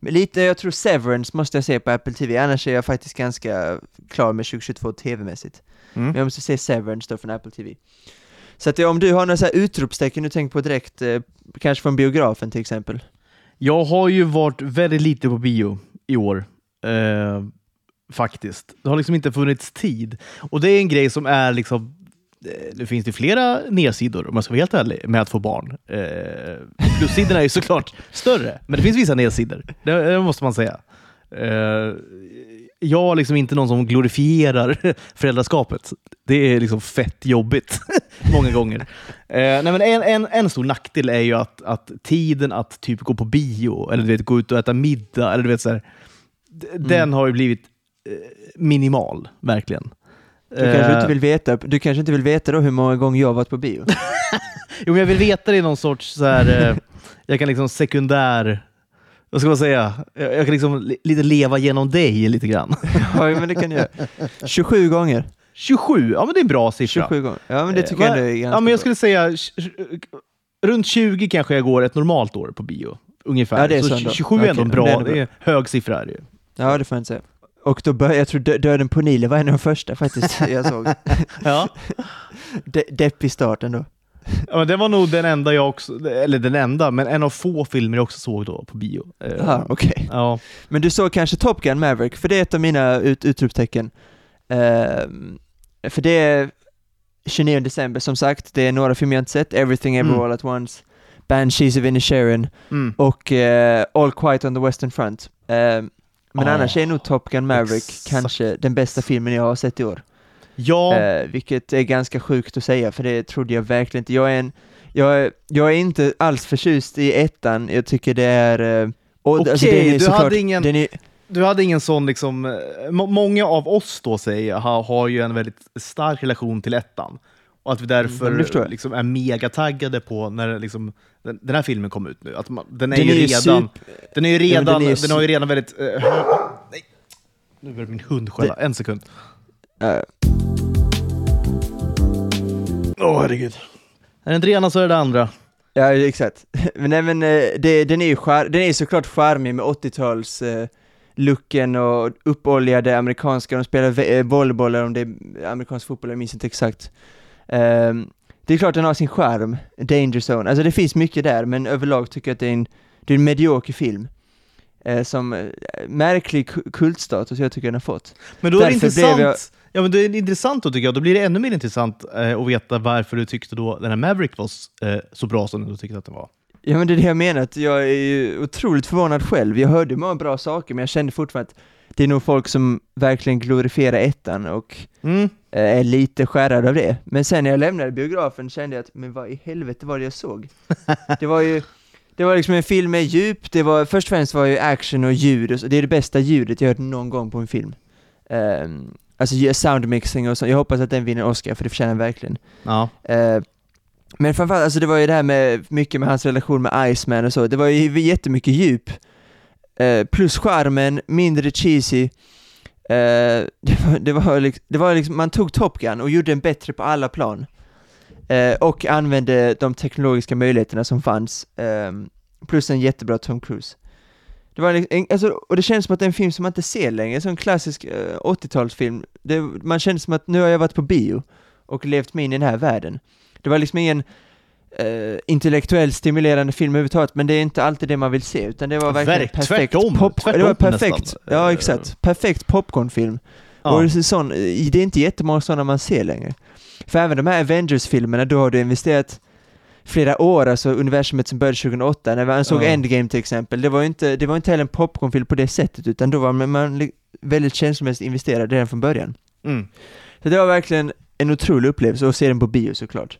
lite, jag tror Severance måste jag se på Apple TV, annars är jag faktiskt ganska klar med 2022 tv-mässigt. Mm. Men jag måste se Severance då från Apple TV. Så att om du har några så här utropstecken du tänker på direkt, eh, kanske från biografen till exempel? Jag har ju varit väldigt lite på bio i år. Eh, faktiskt. Det har liksom inte funnits tid. Och det är en grej som är liksom eh, nu det finns det flera nedsidor, om jag ska vara helt ärlig, med att få barn. Eh, plussidorna är ju såklart större, men det finns vissa nedsidor. Det, det måste man säga. Eh, jag är liksom inte någon som glorifierar föräldraskapet. Det är liksom fett jobbigt många gånger. Eh, nej, men en, en, en stor nackdel är ju att, att tiden att typ gå på bio eller du vet, gå ut och äta middag, eller du vet, så här, d- den har ju blivit eh, minimal, verkligen. Du kanske Eh, inte vill veta, du kanske inte vill veta då hur många gånger jag har varit på bio? Jo, men jag vill veta det i någon sorts så här, eh, jag kan liksom sekundär vad ska man säga, jag, jag kan liksom li- lite leva genom dig lite grann. Ja, men det kan du göra. 27 gånger. 27, ja men det är en bra siffra. 27 gånger. Ja, men det Eh, tycker jag vad- ändå är ganska Ja, men jag bra. skulle säga runt 20 kanske jag går ett normalt år på bio. Ungefär. Ja, det är så så ändå. 27 är ändå en bra, det är ändå det är hög siffra. Är det. Ja, det får jag inte säga. Och då började, jag tror Dö- Döden på Nilen var en av de första faktiskt jag såg. Ja. De, deppig start ändå. Ja, det var nog den enda jag också, eller den enda, men en av få filmer jag också såg då på bio. Eh, Jaha, okej. Ja, Men du såg kanske Top Gun Maverick, för det är ett av mina ut, utropstecken. Ehm, för det är 29 december som sagt, det är några filmer jag inte sett, Everything Ever Mm. All At Once, Banshees of Inisherin mm. och eh, All Quiet on the Western Front. Ehm, men Ah, annars är nog Top Gun Maverick exakt. kanske den bästa filmen jag har sett i år. Ja Eh, vilket är ganska sjukt att säga, för det trodde jag verkligen inte. Jag är, en, jag är, jag är inte alls förtjust i ettan, jag tycker det är... eh, och, Okej, är du såklart- hade ingen- är, du hade ingen sån, liksom, eh, må- många av oss då säger jag, har, har ju en väldigt stark relation till ettan. Och att vi Mm, därför liksom, är megataggade på när liksom, den, den här filmen kom ut nu. Att man, den är Den ju är redan, den är ju redan, den är den, har ju redan väldigt hö... Nej. Nu börjar min hund skälla, en sekund. eh, Åh herregud. Är det inte det ena så är det det andra. Ja, exakt. Men, nej, men eh, det, den är ju skär, den är såklart charmig med 80-tals eh, looken och uppoljade amerikanska, de spelar eh, volleyboll eller om det är amerikansk fotboll, jag minns inte exakt. Ehm, det är klart den har sin charm, Danger Zone, alltså det finns mycket där, men överlag tycker jag att det är en, det är en medioker film. Eh, som eh, märklig ku- kultstatus jag tycker den har fått. Men då är det intressant, jag- ja, men det är intressant då tycker jag. Då blir det ännu mer intressant eh, att veta varför du tyckte då den här Maverick var eh, så bra som du tyckte att den var. Ja men det är det jag menar, att jag är ju otroligt förvånad själv. Jag hörde många bra saker men jag kände fortfarande att det är nog folk som verkligen glorifierar ettan och Mm. eh, är lite skärrade av det. Men sen när jag lämnade biografen kände jag att, men vad i helvete var det jag såg? Det var ju, det var liksom en film med djup, det var, först och främst var ju action och ljud, och så, det är det bästa ljudet jag hört någon gång på en film. Um, alltså soundmixing och så, jag hoppas att den vinner Oscar för det förtjänar den verkligen. Ja. Eh, men framförallt, alltså det var ju det här med, mycket med hans relation med Iceman och så, det var ju jättemycket djup. Eh, plus charmen, mindre cheesy. Eh, det, var, det, var liksom, det var liksom, man tog Top Gun och gjorde den bättre på alla plan. Eh, och använde de teknologiska möjligheterna som fanns. Eh, plus en jättebra Tom Cruise. Det var liksom, en, alltså, och det känns som att det är en film som man inte ser längre, en sån klassisk eh, 80-talsfilm. Det, man kände som att nu har jag varit på bio och levt mig in i den här världen. Det var liksom ingen eh, intellektuellt stimulerande film överhuvudtaget, men det är inte alltid det man vill se, utan det var verkligen Verk- perfekt tvärtom, pop, tvärtom det var perfekt, nästan. ja exakt, perfekt popcornfilm. Ja. Och det är, sån, det är inte jättemånga sådana man ser längre. För även de här Avengers-filmerna, då har du investerat flera år, alltså universumet som började 2008, när man såg Ja. Endgame till exempel, det var ju inte, det var inte heller en popcornfilm på det sättet, utan då var man, väldigt känslomässigt investerad redan från början. Mm. Så det var verkligen en otrolig upplevelse att se den på bio såklart.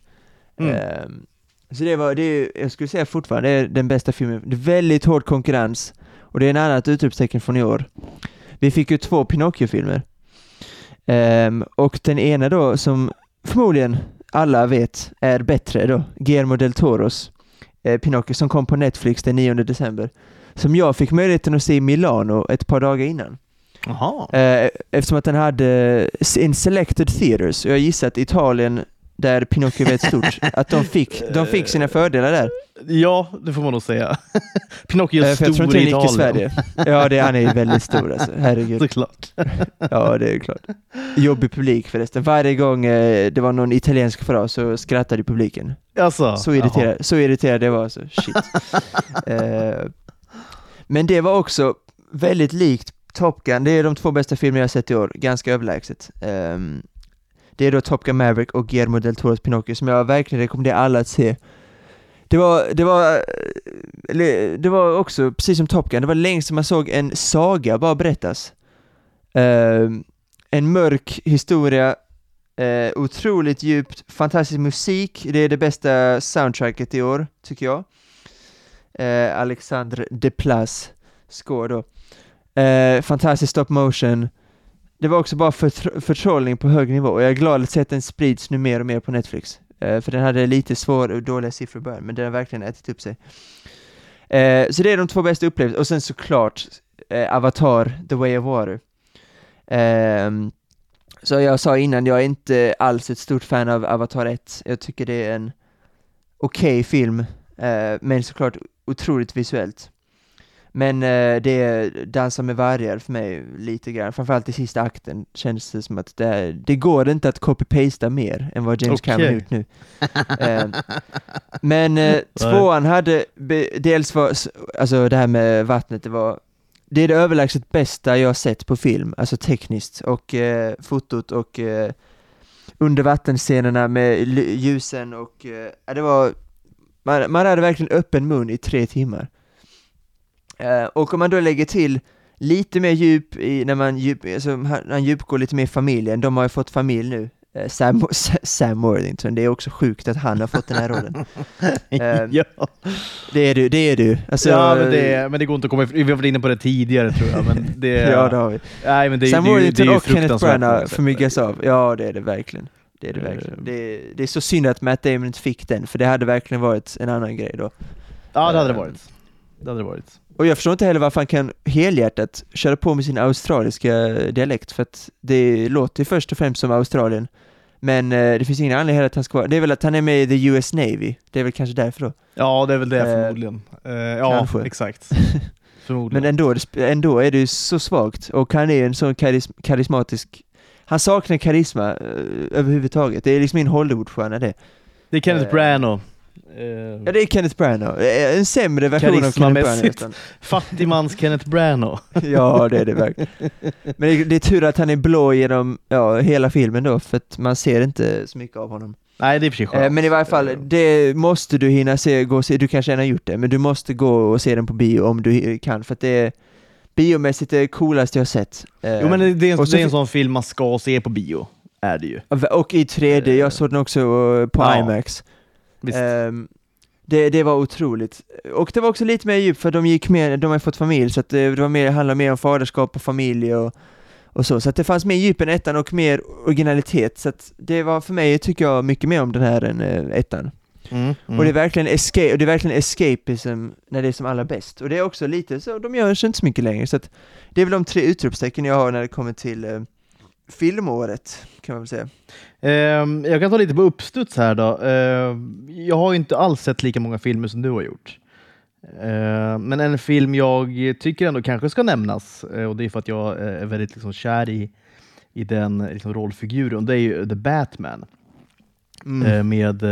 Mm. Ehm, så det var, det är, jag skulle säga fortfarande, det är den bästa filmen. Det är väldigt hård konkurrens, och det är en annat utropstecken från i år. Vi fick ju två Pinocchio-filmer. Ehm, och den ena då, som förmodligen alla vet är bättre då, Guillermo del Toros eh, Pinocchio som kom på Netflix den 9 december. Som jag fick möjligheten att se i Milano ett par dagar innan. Jaha. Eh, eftersom att den hade in selected theaters, och jag gissar att Italien, där Pinocchio är stort, att de fick, de fick sina fördelar där. Ja, det får man nog säga. Pinocchio är Eh, för jag tror stor inte i Italien. Sverige. Ja, det, han är väldigt stor alltså, herregud. Såklart. Ja, det är klart. Jobbig publik förresten. Varje gång eh, det var någon italiensk fras så skrattade publiken. Alltså, Så irriterad, så irriterad jag var alltså. Shit. eh, men det var också väldigt likt Top Gun. Det är de två bästa filmer jag sett i år, ganska överlägset. Det är då Top Gun Maverick och Guillermo del Toros Pinocchio som jag verkligen rekommenderar alla att se. Det var, det var, eh, eller, det var också, precis som Top Gun, det var länge som man såg en saga bara berättas. Ehm, en mörk historia, eh, otroligt djupt, fantastisk musik, det är det bästa soundtracket i år, tycker jag. Eh, Alexandre Desplas score då. Eh, fantastisk stop motion. Det var också bara förtrollning på hög nivå och jag är glad att se att den sprids nu mer och mer på Netflix. Eh, för den hade lite svår och dåliga siffror i början, men den har verkligen ätit upp sig. Eh, så det är de två bästa upplevelserna, och sen såklart eh, Avatar, The Way of Water. Ehm, så jag sa innan, jag är inte alls ett stort fan av Avatar 1. Jag tycker det är en okej okay film, eh, men såklart otroligt visuellt. Men eh, det är Dansa med vargar för mig lite grann, framförallt i sista akten känns det som att det, det går inte att copy-pasta mer än vad James okay. Cameron gjort nu. eh, men eh, tvåan hade, dels var, alltså det här med vattnet, det var det är det överlägset bästa jag sett på film, alltså tekniskt och eh, fotot och eh, undervattensscenerna med ljusen och eh, det var, man, man hade verkligen öppen mun i tre timmar. Eh, och om man då lägger till lite mer djup i, när man, djup, alltså, han djupgår lite mer i familjen, de har ju fått familj nu, eh, Sam, Sam Worthington, det är också sjukt att han har fått den här rollen. ja. Det är du, det är du. Alltså, ja, men det, men det går inte att komma ifrån, vi har varit inne på det tidigare tror jag, men det... ja, det har vi. Nej, men det, Sam det, Worthington och Kenneth Branagh förmyggas av, ja det är det verkligen. Det är det verkligen. Det, det är så synd att Matt Damon inte fick den, för det hade verkligen varit en annan grej då. Ja, det hade det varit. Det hade det varit. Och jag förstår inte heller varför han kan helhjärtat köra på med sin australiska dialekt, för att det låter ju först och främst som Australien. Men eh, det finns ingen anledning att han ska vara, det är väl att han är med i the US Navy, det är väl kanske därför då? Ja, det är väl det eh, förmodligen. Eh, ja, kanske. exakt. förmodligen. Men ändå, ändå är det ju så svagt, och han är en sån karis karismatisk, han saknar karisma eh, överhuvudtaget, det är liksom ingen Hollywoodstjärna det. Det är Kenneth eh, Branagh. Ja det är Kenneth Branagh, eh, en sämre version av Kenneth Branagh Fattigmans Kenneth Branagh. Ja det är det verkligen. Men det, det, är tur att han är blå genom ja, hela filmen då, för att man ser inte så mycket av honom. Nej det är precis skönt. Men i varje fall, det måste du hinna se, gå se, du kanske redan har gjort det, men du måste gå och se den på bio om du kan, för att det är biomässigt det coolaste jag har sett Jo men det, det, är, det är en sån film man ska se på bio, är det ju. Och i 3D, jag såg den också på ja. IMAX Um, det, det var otroligt. Och det var också lite mer djup för de gick mer, de har fått familj så att det, var mer, handlade mer om faderskap och familj och, och så. Så att det fanns mer djup än ettan och mer originalitet. Så att det var för mig, tycker jag, mycket mer om den här än äh, ettan. Mm, mm. Och det är verkligen escape, och det är verkligen escapism när det är som allra bäst. Och det är också lite så, de gör sig inte så mycket längre. Så att det är väl de tre utropstecken jag har när det kommer till äh, filmåret, kan man väl säga. Uh, jag kan ta lite på uppstuds här då. Uh, jag har inte alls sett lika många filmer som du har gjort. Uh, men en film jag tycker ändå kanske ska nämnas, eh, och det är för att jag är väldigt liksom, kär i, i den liksom, rollfiguren, det är ju The Batman. Mm. Eh, med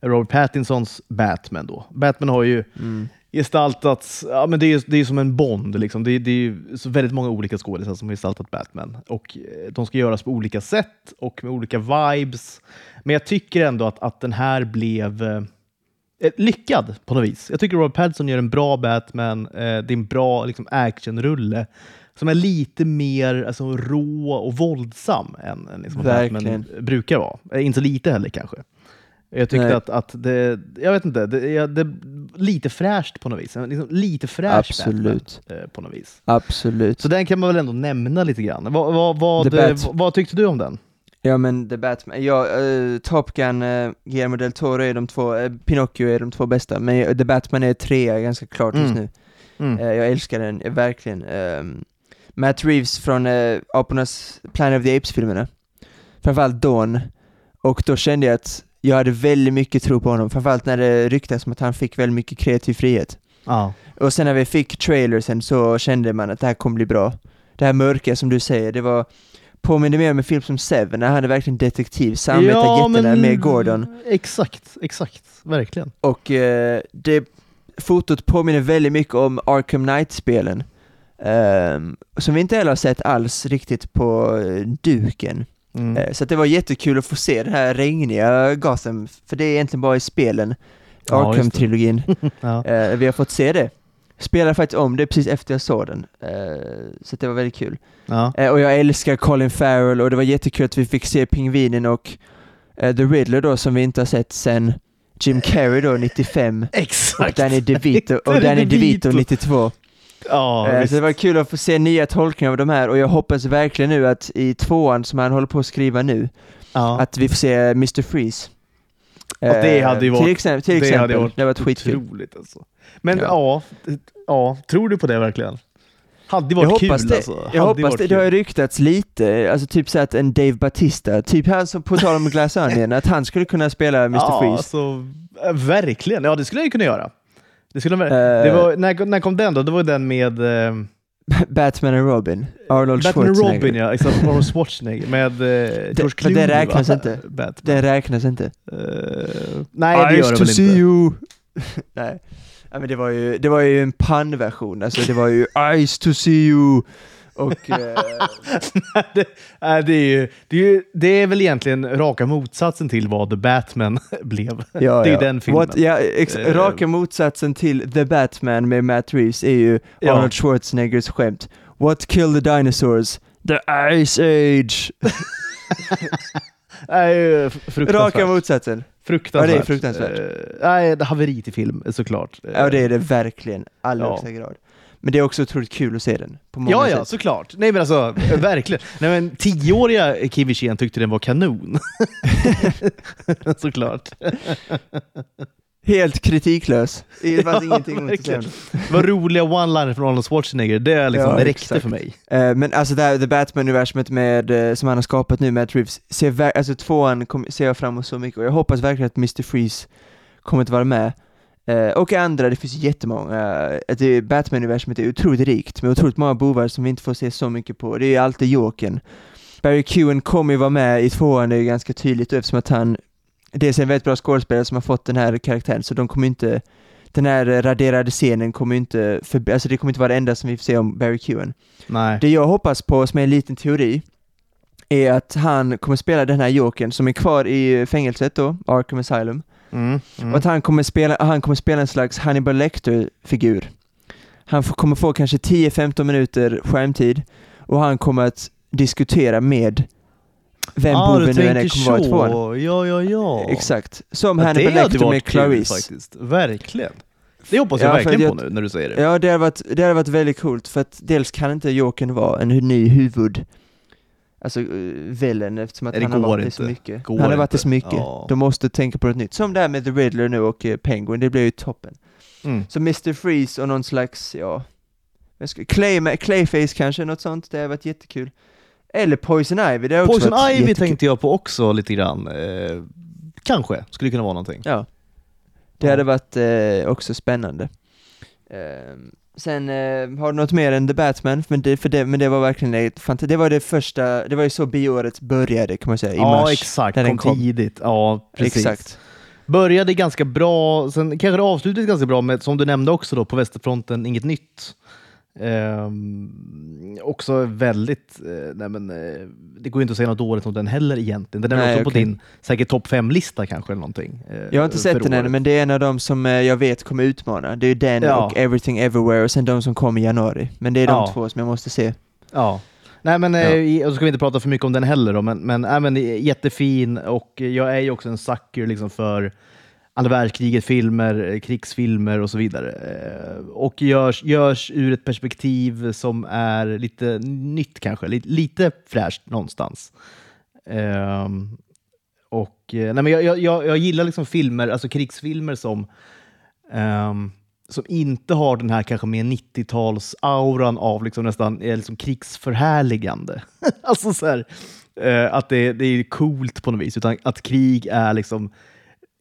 Robert Pattinsons Batman. Då. Batman har ju mm gestaltats, ja, men det, är, det är som en Bond. Liksom. Det, det är så väldigt många olika skådespelare som har gestaltat Batman. Och eh, De ska göras på olika sätt och med olika vibes. Men jag tycker ändå att, att den här blev eh, eh lyckad på något vis. Jag tycker Robert Pattinson gör en bra Batman. Eh, det är en bra liksom, actionrulle som är lite mer alltså, rå och våldsam än, än liksom, Batman brukar vara. Eh, inte så lite heller kanske. Jag tyckte att, att det, jag vet inte, det, det, lite fräscht på något vis. Liksom lite fräsch Absolut. Batman, eh, på något vis. Absolut. Så den kan man väl ändå nämna lite grann. Vad, vad, vad, vad, vad tyckte du om den? Ja men The Batman, ja, uh, Top Gun, uh, Guillermo del Toro är de två, uh, Pinocchio är de två bästa, men The Batman är trea ganska klart just mm. nu. Mm. Uh, jag älskar den, verkligen. Um, Matt Reeves från uh, Apornas Planet of the Apes-filmerna, framförallt Dawn, och då kände jag att jag hade väldigt mycket tro på honom, framförallt när det ryktas om att han fick väldigt mycket kreativ frihet. Ja. Och sen när vi fick trailersen så kände man att det här kommer bli bra. Det här mörka som du säger, det var påminner mer om en film som Seven, när han hade verkligen detektiv, samarbetar ja, jättenära med Gordon. Exakt, exakt, verkligen. Och eh, det fotot påminner väldigt mycket om Arkham Knight-spelen. Um, som vi inte heller har sett alls riktigt på uh, duken. Mm. Eh, så det var jättekul att få se den här regniga gasen, för det är egentligen bara i spelen, ja, Arkham-trilogin. ja. Eh, vi har fått se det. Spelade faktiskt om det precis efter jag såg den, eh, så det var väldigt kul. Ja. Och jag älskar Colin Farrell och det var jättekul att vi fick se Pingvinen och The Riddler då som vi inte har sett sen Jim Carrey då 95 Exakt! Och Danny DeVito, och Danny DeVito 92 Ja, eh, så det var kul att få se nya tolkningar av de här och jag hoppas verkligen nu att i tvåan som han håller på att skriva nu, ja. att vi får se Mr. Freeze. Fast det hade ju Eh, varit- till exempel, till det exempel. hade varit det varit. Otroligt alltså. Men Ja. ja. Ja, tror du på det verkligen? Hade Jag varit hoppas kul det, alltså. jag hoppas det, det har ryktats lite, alltså typ så att en Dave Batista, typ han som på tal om Glass Onion, att han skulle kunna spela Mr. Ja, Freeze. alltså, äh, verkligen. Ja, det skulle jag ju kunna göra. Det skulle, Eh. det var, när, när kom den då? Det var den med eh, Batman och Robin, Arnold Batman och Schwarzenegger. Robin, ja. Exakt, Arnold Schwarzenegger med eh, George Clooney. det räknas va? inte. Batman. Det räknas inte. Eh, nej, det gör det väl inte. you! Nej. Ja, men det var ju, det var ju en pannversion, alltså det var ju Ice to see you! Och... Eh, det, nej, det, är ju, det, är ju, det är väl egentligen raka motsatsen till vad The Batman blev. ja, det är den filmen. What, ja, Eh. raka motsatsen till The Batman med Matt Reeves är ju. Arnold Schwarzeneggers skämt. What killed the dinosaurs? The Ice Age! Nej. Raka motsatsen. fruktansvärt. Ja, det är fruktansvärt. Eh, nej, det haveri till film såklart. Ja, det är det verkligen. Allra högsta grad. Men det är också otroligt kul att se den. På många Ja, ja, sätt. såklart. Nej men alltså, verkligen. Nej men tioåriga Wirsén tyckte den var kanon. såklart. Helt kritiklös. Det fanns Ja, ingenting verkligen. Vad roliga one-liners från Arnold Schwarzenegger, det, är liksom, Ja, det räckte exakt. för mig. Eh, men alltså det här The Batman-universumet med, eh, som han har skapat nu med Reeves, ser alltså tvåan kom, ser jag fram emot så mycket och jag hoppas verkligen att Mr. Freeze kommer att vara med. Eh, och andra, det finns jättemånga. Uh, det Batman-universumet är otroligt rikt med otroligt många bovar som vi inte får se så mycket på. Det är alltid Jokern. Barry Keoghan kommer ju vara med i tvåan, det är ganska tydligt eftersom att han dels är en väldigt bra skådespelare som har fått den här karaktären, så de kommer inte den här eh, raderade scenen kommer inte, för, alltså det kommer inte vara det enda som vi får se om Barry Keoghan. Nej. Det jag hoppas på, som är en liten teori, är att han kommer spela den här Jokern som är kvar i fängelset då, Arkham Asylum, Mm, mm. och att han kommer spela, han kommer spela en slags Hannibal Lecter-figur. Han får, kommer få kanske 10-15 minuter skärmtid och han kommer att diskutera med vem ah, boven nu än kommer vara i tvåan. Ja, ja, ja. Exakt. Som Ja, Hannibal Lecter med varit kul Clarice. faktiskt. Verkligen. Det hoppas jag Ja, verkligen att på nu när du säger det. Ja, det hade, varit, det hade varit väldigt coolt för att dels kan inte Jokern vara en ny huvud, alltså uh, villain eftersom att Nej, han har varit det så inte. mycket. Går han har varit inte. så mycket. Ja. De måste tänka på något nytt. Som det här med The Riddler nu och eh, Penguin, det blir ju toppen. Mm. Så Mr. Freeze och någon slags, ja, Clay, Clayface kanske, något sånt, det hade varit jättekul. Eller Poison Ivy, det har också Poison varit Ivy jättekul. tänkte jag på också lite grann. Eh, kanske, skulle kunna vara någonting. Ja. Det Ja. hade varit eh, också spännande. Ehm, sen eh, har du något mer än The Batman, men det, för det, men det var verkligen ett fant- det var det första, det var ju så bioåret började kan man säga, i ja, mars. exakt. när den kom. tidigt. Ja, precis. Exakt. Började ganska bra, sen kanske det avslutades ganska bra med, som du nämnde också då, på västerfronten, inget nytt. Ehm, också väldigt, eh, nej men, eh, det går ju inte att säga något dåligt om den heller egentligen. Den är Nej, också på okej. din säkert topp fem-lista kanske eller någonting. eh, Jag har inte sett den året. men det är en av dem som jag vet kommer utmana. Det är den Ja. och Everything Everywhere och sen de som kom i januari. Men det är de Ja. två som jag måste se. Ja. Nej men, Ja. och så ska vi inte prata för mycket om den heller då, men, men, äh, men jättefin och jag är ju också en sucker liksom för andra världskriget-filmer, eh, krigsfilmer och så vidare. Eh, och görs, görs ur ett perspektiv som är lite nytt kanske, lite, lite fräscht någonstans. Um, och, eh, nej, men jag, jag, jag gillar liksom filmer, alltså krigsfilmer som um, som inte har den här kanske mer 90-tals-auran av liksom nästan liksom krigsförhärligande. alltså så här, uh, att det, det är coolt på något vis, utan att krig är liksom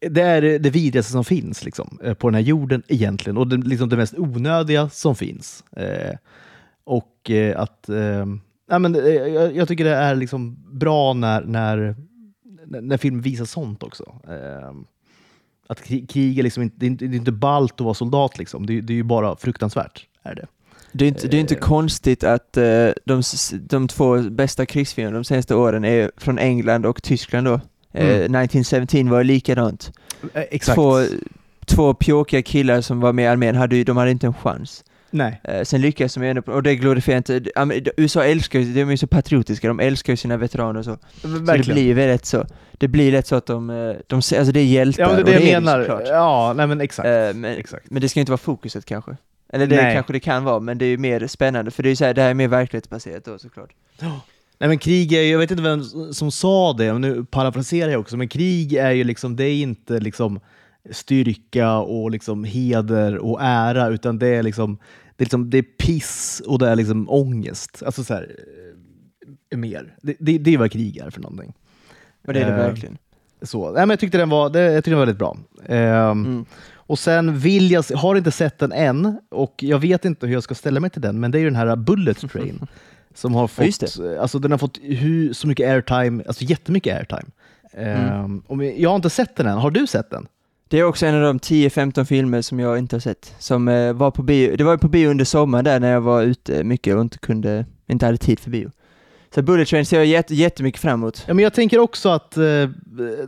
det är det vidrigaste som finns liksom, eh, på den här jorden egentligen och det, liksom det mest onödiga som finns. Eh, och eh, att eh, ja, men, eh, jag, jag tycker det är liksom bra när, när, när film visar sånt också. Eh, att krig, krig är liksom inte, det är inte, det är inte ballt att vara soldat, liksom. det, är- det är ju bara fruktansvärt. Är det. Det är inte, det är inte Eh. konstigt att de, de två bästa krigsfilmerna de senaste åren är från England och Tyskland då. Eh, Mm. 1917 var likadant. Eh, Exakt. Två, två pjåkiga killar som var med i armén, hade ju, de hade inte en chans. Nej. Eh, sen lyckas de ju ändå, och det glorifierar inte, USA älskar ju, de är ju så patriotiska, de älskar ju sina veteraner och så. Så det Verkligen. blir väl lätt så. Det blir lätt så att de, de alltså det är hjältar, ja, men det och det jag är menar. såklart. Ja, nej, men exakt. Eh, men, exakt. men det ska inte vara fokuset kanske. Eller det Nej. kanske det kan vara, men det är ju mer spännande, för det är ju så här, det här är mer verklighetsbaserat då såklart. Nej men krig är ju, jag vet inte vem som sa det, men nu parafraserar jag också, men krig är ju liksom, det är inte liksom styrka och liksom heder och ära, utan det är liksom, det är, liksom, det är piss och det är liksom ångest. Alltså så här, eh, mer. Det, det, det är vad krig är för någonting. Och det är det Eh, verkligen. Så. Nej, men jag tyckte den var, det, jag tyckte den var väldigt bra. Ehm, Mm. Och sen vill jag, har inte sett den än och jag vet inte hur jag ska ställa mig till den, men det är ju den här Bullet Train som har Ja, just fått, alltså den har fått hur, så mycket airtime, alltså jättemycket airtime. Och men jag har inte sett den än, har du sett den? Det är också en av de 10-15 filmer som jag inte har sett. Som eh, var på bio, det var ju på bio under sommaren där när jag var ute mycket och inte kunde, inte hade tid för bio. Så Bullet Train ser jag jätte, jättemycket fram emot. Ja, men jag tänker också att eh,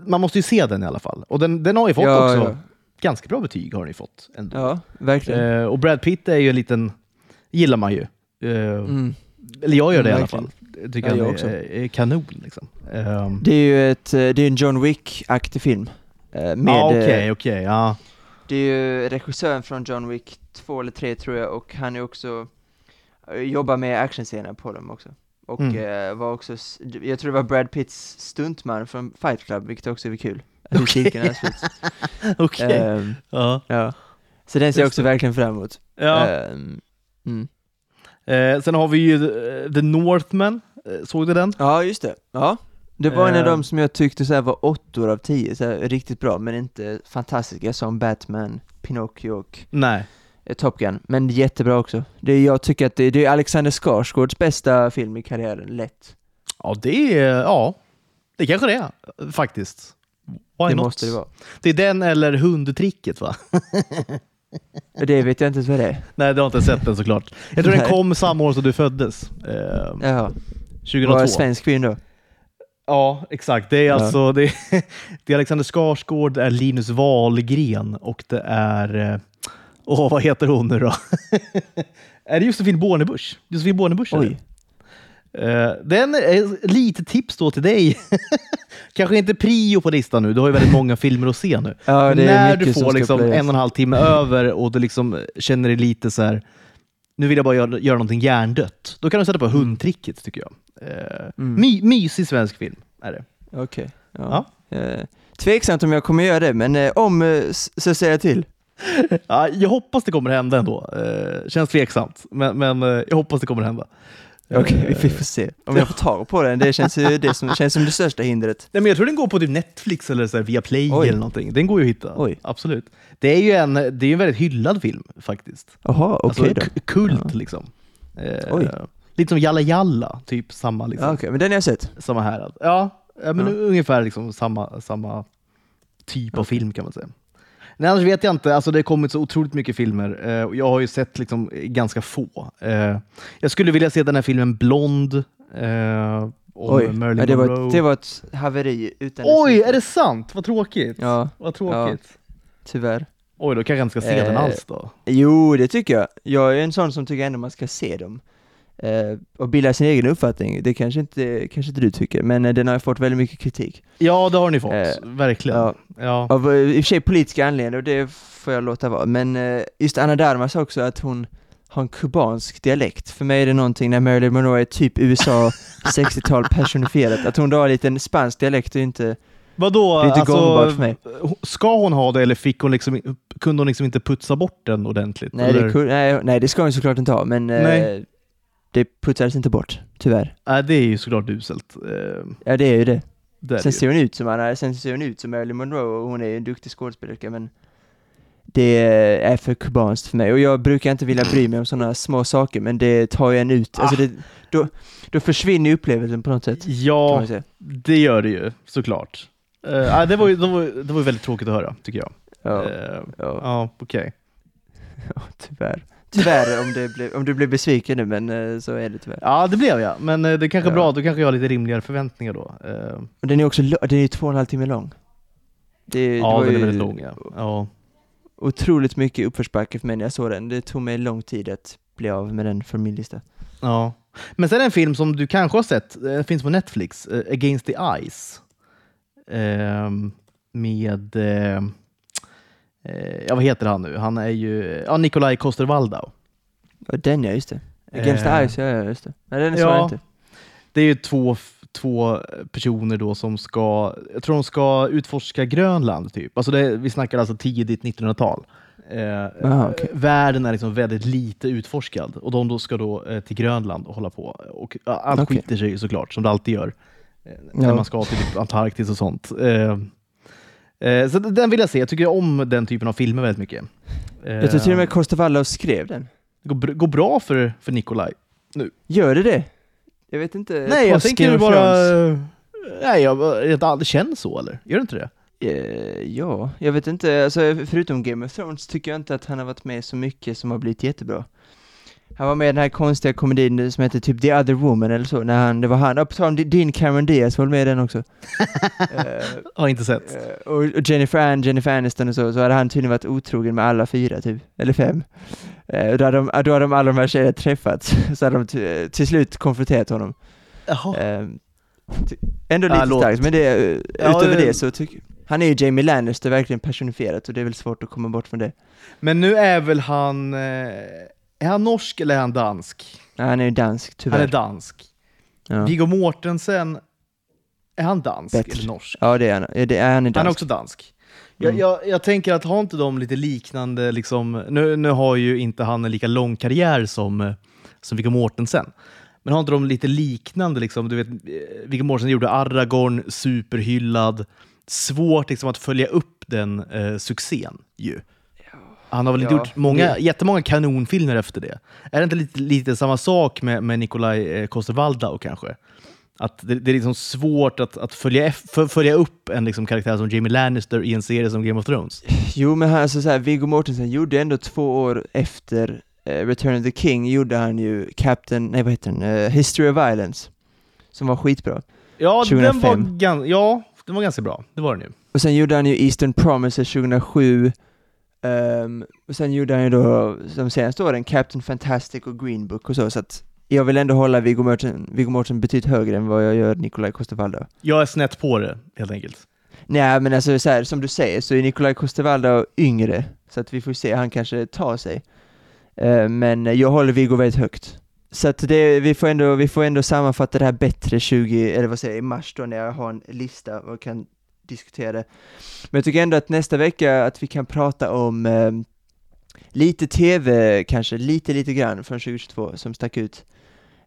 man måste ju se den i alla fall. Och den, den har ju fått Ja, också ja. ganska bra betyg. har den ju fått ändå. Ja, verkligen. Eh, och Brad Pitt är ju en liten, gillar man ju. Eh, Mm. Eller jag gör det i alla fall. Jag tycker Ja, jag också. är kanon. Liksom. Ehm, Det är ju ett, eh, det är en John Wick-aktig film. Eh, Med, ja, eh, okej, okej. ja. Det är ju regissören från John Wick 2 eller 3 tror jag och han är också, eh, jobbar med actionscener på dem också. Och Mm. var också, jag tror det var Brad Pitts stuntman från Fight Club, vilket också är kul. Hur cirkeln har sluts. Okej. Ehm, ja. ja. Så den ser jag också verkligen fram emot. Ja. Ehm, mm. Eh, sen har vi ju eh, The Northman. Eh, såg du den? Ja, just det. Ja. Det var en av Ehm. dem som jag tyckte så var åttor av tio, så riktigt bra, men inte fantastiska som Batman, Pinocchio och Nej. eh, Top Gun, men jättebra också. Det, är- jag tycker att det, det är Alexander Skarsgårds bästa film i karriären, lätt. Ja, det är... Ja, det kanske det är faktiskt. Why det not? måste det vara. Det är den eller hundtricket va? Det vet jag inte ens vad det är. Nej, du har inte sett den såklart. Jag tror den kom samma år som du föddes. Eh, Jaha, 2002. var svensk film då? Ja, exakt. Det är Ja. alltså det är, det är Alexander Skarsgård, det är Linus Wahlgren och det är... eh, Åh, vad heter hon nu då? är det Josefin Bornebusch? Josefin Bornebusch? Oj. Uh, den är lite tips då till dig. Kanske inte prio på listan nu, du har ju väldigt många filmer att se nu. Ja, när du får liksom playas. en och en halv timme över och du liksom känner dig lite så här. nu vill jag bara göra, göra någonting hjärndött. Då kan du sätta på hundtricket tycker jag. Eh, Mm. my, mysig svensk film är det. Okej. Ja. Eh, tveksamt om jag kommer göra det, men om så säger jag till. Ja, jag hoppas det kommer hända ändå. Känns tveksamt, men, men jag hoppas det kommer hända. Okej, Eh, vi får se. Om jag får tag på den, det känns ju det som, känns som det största hindret. Nej, men jag tror den går på typ Netflix eller så här via Play Oj. eller någonting. Den går ju att hitta. Oj. Absolut. Det är ju en, det är en väldigt hyllad film faktiskt. Jaha, okej alltså, då. k- kult Ja. liksom. Eh, Oj. Lite som Jalla Jalla, typ samma, liksom, okej, men den har jag sett. samma. Ja, ja, men Ja. ungefär liksom samma, samma typ av film kan man säga. Nej, annars vet jag inte. Alltså, det har kommit så otroligt mycket filmer eh, och jag har ju sett liksom, ganska få. Eh, jag skulle vilja se den här filmen Blond eh, om Oj, Marilyn ja, det, var Monroe. ett, det var ett haveri utan Oj, är det sant? Vad tråkigt. Ja, Vad tråkigt. tyvärr. Oj, då kanske jag inte ska se den Eh, alls då. Jo, det tycker jag. Jag är en sån som tycker ändå man ska se dem. Eh, och bilda sin egen uppfattning. Det kanske inte, kanske inte du tycker, men eh, den har fått väldigt mycket kritik. Ja, det har ni fått. eh, Verkligen. ja. Ja. Av eh, i och för sig politiska anledningar, och det får jag låta vara. Men just Anna Darmas också, att hon har en kubansk dialekt. För mig är det någonting när Marilyn Monroe är typ USA 60-tal personifierat. Att hon då har en liten spansk dialekt och inte... Vadå? Det är inte gångbart Alltså, för mig. ska hon ha det eller fick hon liksom, kunde hon liksom inte putsa bort den ordentligt? Nej, det, nej, nej, det ska hon såklart inte ha, men eh. Det putsades inte bort, tyvärr. Nej, det är ju såklart uselt. Eh, Ja, det är ju det. det är Sen det ser hon ut som Anna, sen ser hon ut som Marilyn Monroe och hon är ju en duktig skådespelerska men det är för kubanskt för mig och jag brukar inte vilja bry mig om sådana små saker men det tar ju en ut, alltså det, då, då försvinner upplevelsen på något sätt. Ja, det gör det ju såklart. Uh, det, var ju, det, var, det var ju väldigt tråkigt att höra, tycker jag. Ja, Eh, ja, ja okej. ja, tyvärr. Tyvärr om, det blev, om du blir besviken nu men eh, så är det tyvärr. Ja, det blev jag. Men eh, det är kanske är Ja. bra, då kanske jag har lite rimligare förväntningar då. Eh, Och den är också, den är två och en halv timme lång. Det, det ja, var den är väldigt lång. Ja. Ja. otroligt mycket uppförsbacke för mig när jag såg den. Det tog mig lång tid att bli av med den från min lista. ja. Men sen en film som du kanske har sett, den finns på Netflix, Against the Ice. Ehm, med, eh, eh, ja vad heter han nu? Han är ju, ja Nikolaj Coster-Waldau. Och den ja, just det. Against Eh, the Ice, ja, ja just det. Nej den såg ja. inte. det är ju två, två personer då som ska, jag tror de ska utforska Grönland typ. Alltså det, vi snackar alltså tidigt 1900-tal. Eh, Aha, okej. Världen är liksom väldigt lite utforskad och de då ska då eh, till Grönland och hålla på. Och ja, allt Okej. skiter sig såklart, som det alltid gör. Eh, när Ja. man ska till typ Antarktis och sånt. Eh, eh, så den vill jag se. Jag tycker om den typen av filmer väldigt mycket. Eh, Jag tror till och med Kostovalov skrev den. det går, br- går bra för, för Nikolaj. Gör det det? Jag vet inte. Nej, jag tänker bara... Nej, jag, jag, det känns så eller? Gör det inte det? Eh, ja, jag vet inte, alltså förutom Game of Thrones tycker jag inte att han har varit med så mycket som har blivit jättebra. Han var med i den här konstiga komedin som heter typ The Other Woman eller så, när han, det var han, på tal om Dean Cameron Diaz var med i den också. Eh, Har inte sett. Eh, och Jennifer Ann, Jennifer Aniston och så, så hade han tydligen varit otrogen med alla fyra typ, eller fem. Och då, hade de, då hade de alla de här tjejerna träffats, så hade de till, till slut konfronterat honom. Jaha. Ty- ändå Ja, lite låt. starkt, men det, Ja, utöver det- det så tycker han är ju Jamie Lannister verkligen personifierat och det är väl svårt att komma bort från det. Men nu är väl han... Är han norsk eller är han dansk? Ja, han är ju dansk, tyvärr. Han är dansk. ja. Viggo Mortensen, är han dansk Bättre. eller norsk? ja, det är han. Det är, han är dansk. Han är också dansk. Jag, Mm. jag, jag tänker att har inte de lite liknande, liksom, nu, nu har ju inte han en lika lång karriär som, eh, som Viggo Mortensen. Men har inte de lite liknande, liksom, du vet, eh, Viggo Mortensen gjorde Aragorn, superhyllad, svårt liksom, att följa upp den eh, succén ju. Han har väl inte Ja, gjort många, det- jättemånga kanonfilmer efter det. Är det inte lite, lite samma sak med, med Nikolaj eh, Coster-Waldau kanske? Att det, det är liksom svårt att, att följa, följa upp en liksom karaktär som Jamie Lannister i en serie som Game of Thrones. Jo, men han, alltså, så här, Viggo Mortensen gjorde ändå två år efter eh, Return of the King, gjorde han ju Captain, nej vad heter den, Eh, History of Violence. Som var skitbra. Ja, den var, 2005. ja, den var ganska bra. Det var den ju. Och sen gjorde han ju Eastern Promises 2007. Ehm, och sen gjorde han ju då de senaste åren Captain Fantastic och Green Book och så, så att jag vill ändå hålla Viggo Mortensen, Viggo Mortensen betydligt högre än vad jag gör Nikolaj Coster-Waldau. Jag är snett på det, helt enkelt. Nej men alltså så här, som du säger så är Nikolaj Coster-Waldau yngre, så att vi får se, han kanske tar sig. Eh, men jag håller Viggo väldigt högt. Så att det, vi, får ändå, vi får ändå sammanfatta det här bättre 20, eller vad säger jag, i mars då när jag har en lista och kan diskutera det. Men jag tycker ändå att nästa vecka att vi kan prata om eh, lite tv, kanske lite, lite grann från 2022 som stack ut.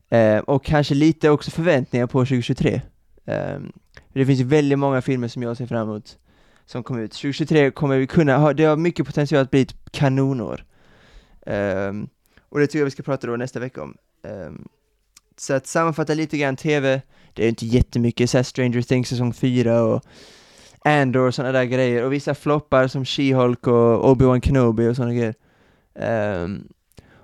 Eh, och kanske lite också förväntningar på 2023. Eh, det finns ju väldigt många filmer som jag ser fram emot som kommer ut. 2023 kommer vi kunna ha, det har mycket potential att bli ett kanonår. Um, och det tycker jag vi ska prata då nästa vecka om. Um, så att sammanfatta lite grann TV, det är inte jättemycket, såhär Stranger Things säsong 4 och Andor och sådana där grejer, och vissa floppar som She-Hulk och Obi-Wan Kenobi och sådana grejer. Ehm,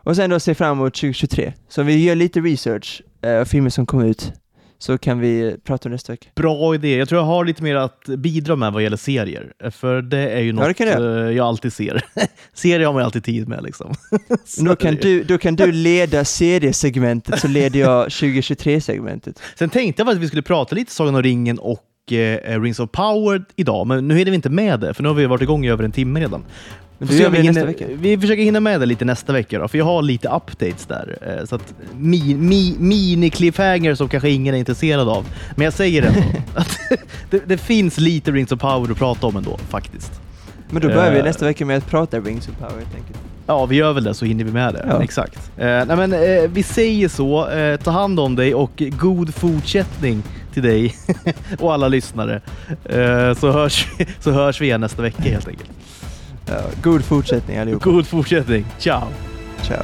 och sen då se fram emot 2023. Så vi gör lite research eh, av filmer som kommer ut, så kan vi prata om nästa vecka. Bra idé. Jag tror jag har lite mer att bidra med vad gäller serier. För det är ju något kan du eh, jag alltid ser. serier har man ju alltid tid med. Liksom. Då kan, du, då kan du leda seriesegmentet så leder jag 2023-segmentet. Sen tänkte jag att vi skulle prata lite Sagan om ringen och eh, Rings of Power idag, men nu hinner vi inte med det, för nu har vi varit igång i över en timme redan. Se gör vi det nästa vecka. Vi försöker hinna med det lite nästa vecka då, för jag har lite updates där. Eh, så att mi, mi, mini-cliffhanger som kanske ingen är intresserad av. Men jag säger ändå att det, det finns lite Rings of Power att prata om ändå, faktiskt. Men då börjar vi Eh. nästa vecka med att prata Rings of Power helt enkelt. Ja, vi gör väl det så hinner vi med det. Ja. Exakt. Eh, nej, men, eh, vi säger så. Eh, ta hand om dig och god fortsättning till dig och alla lyssnare. Eh, så, hörs, så hörs vi igen nästa vecka helt enkelt. Ja, god fortsättning allihopa. God fortsättning. Ciao! Ciao.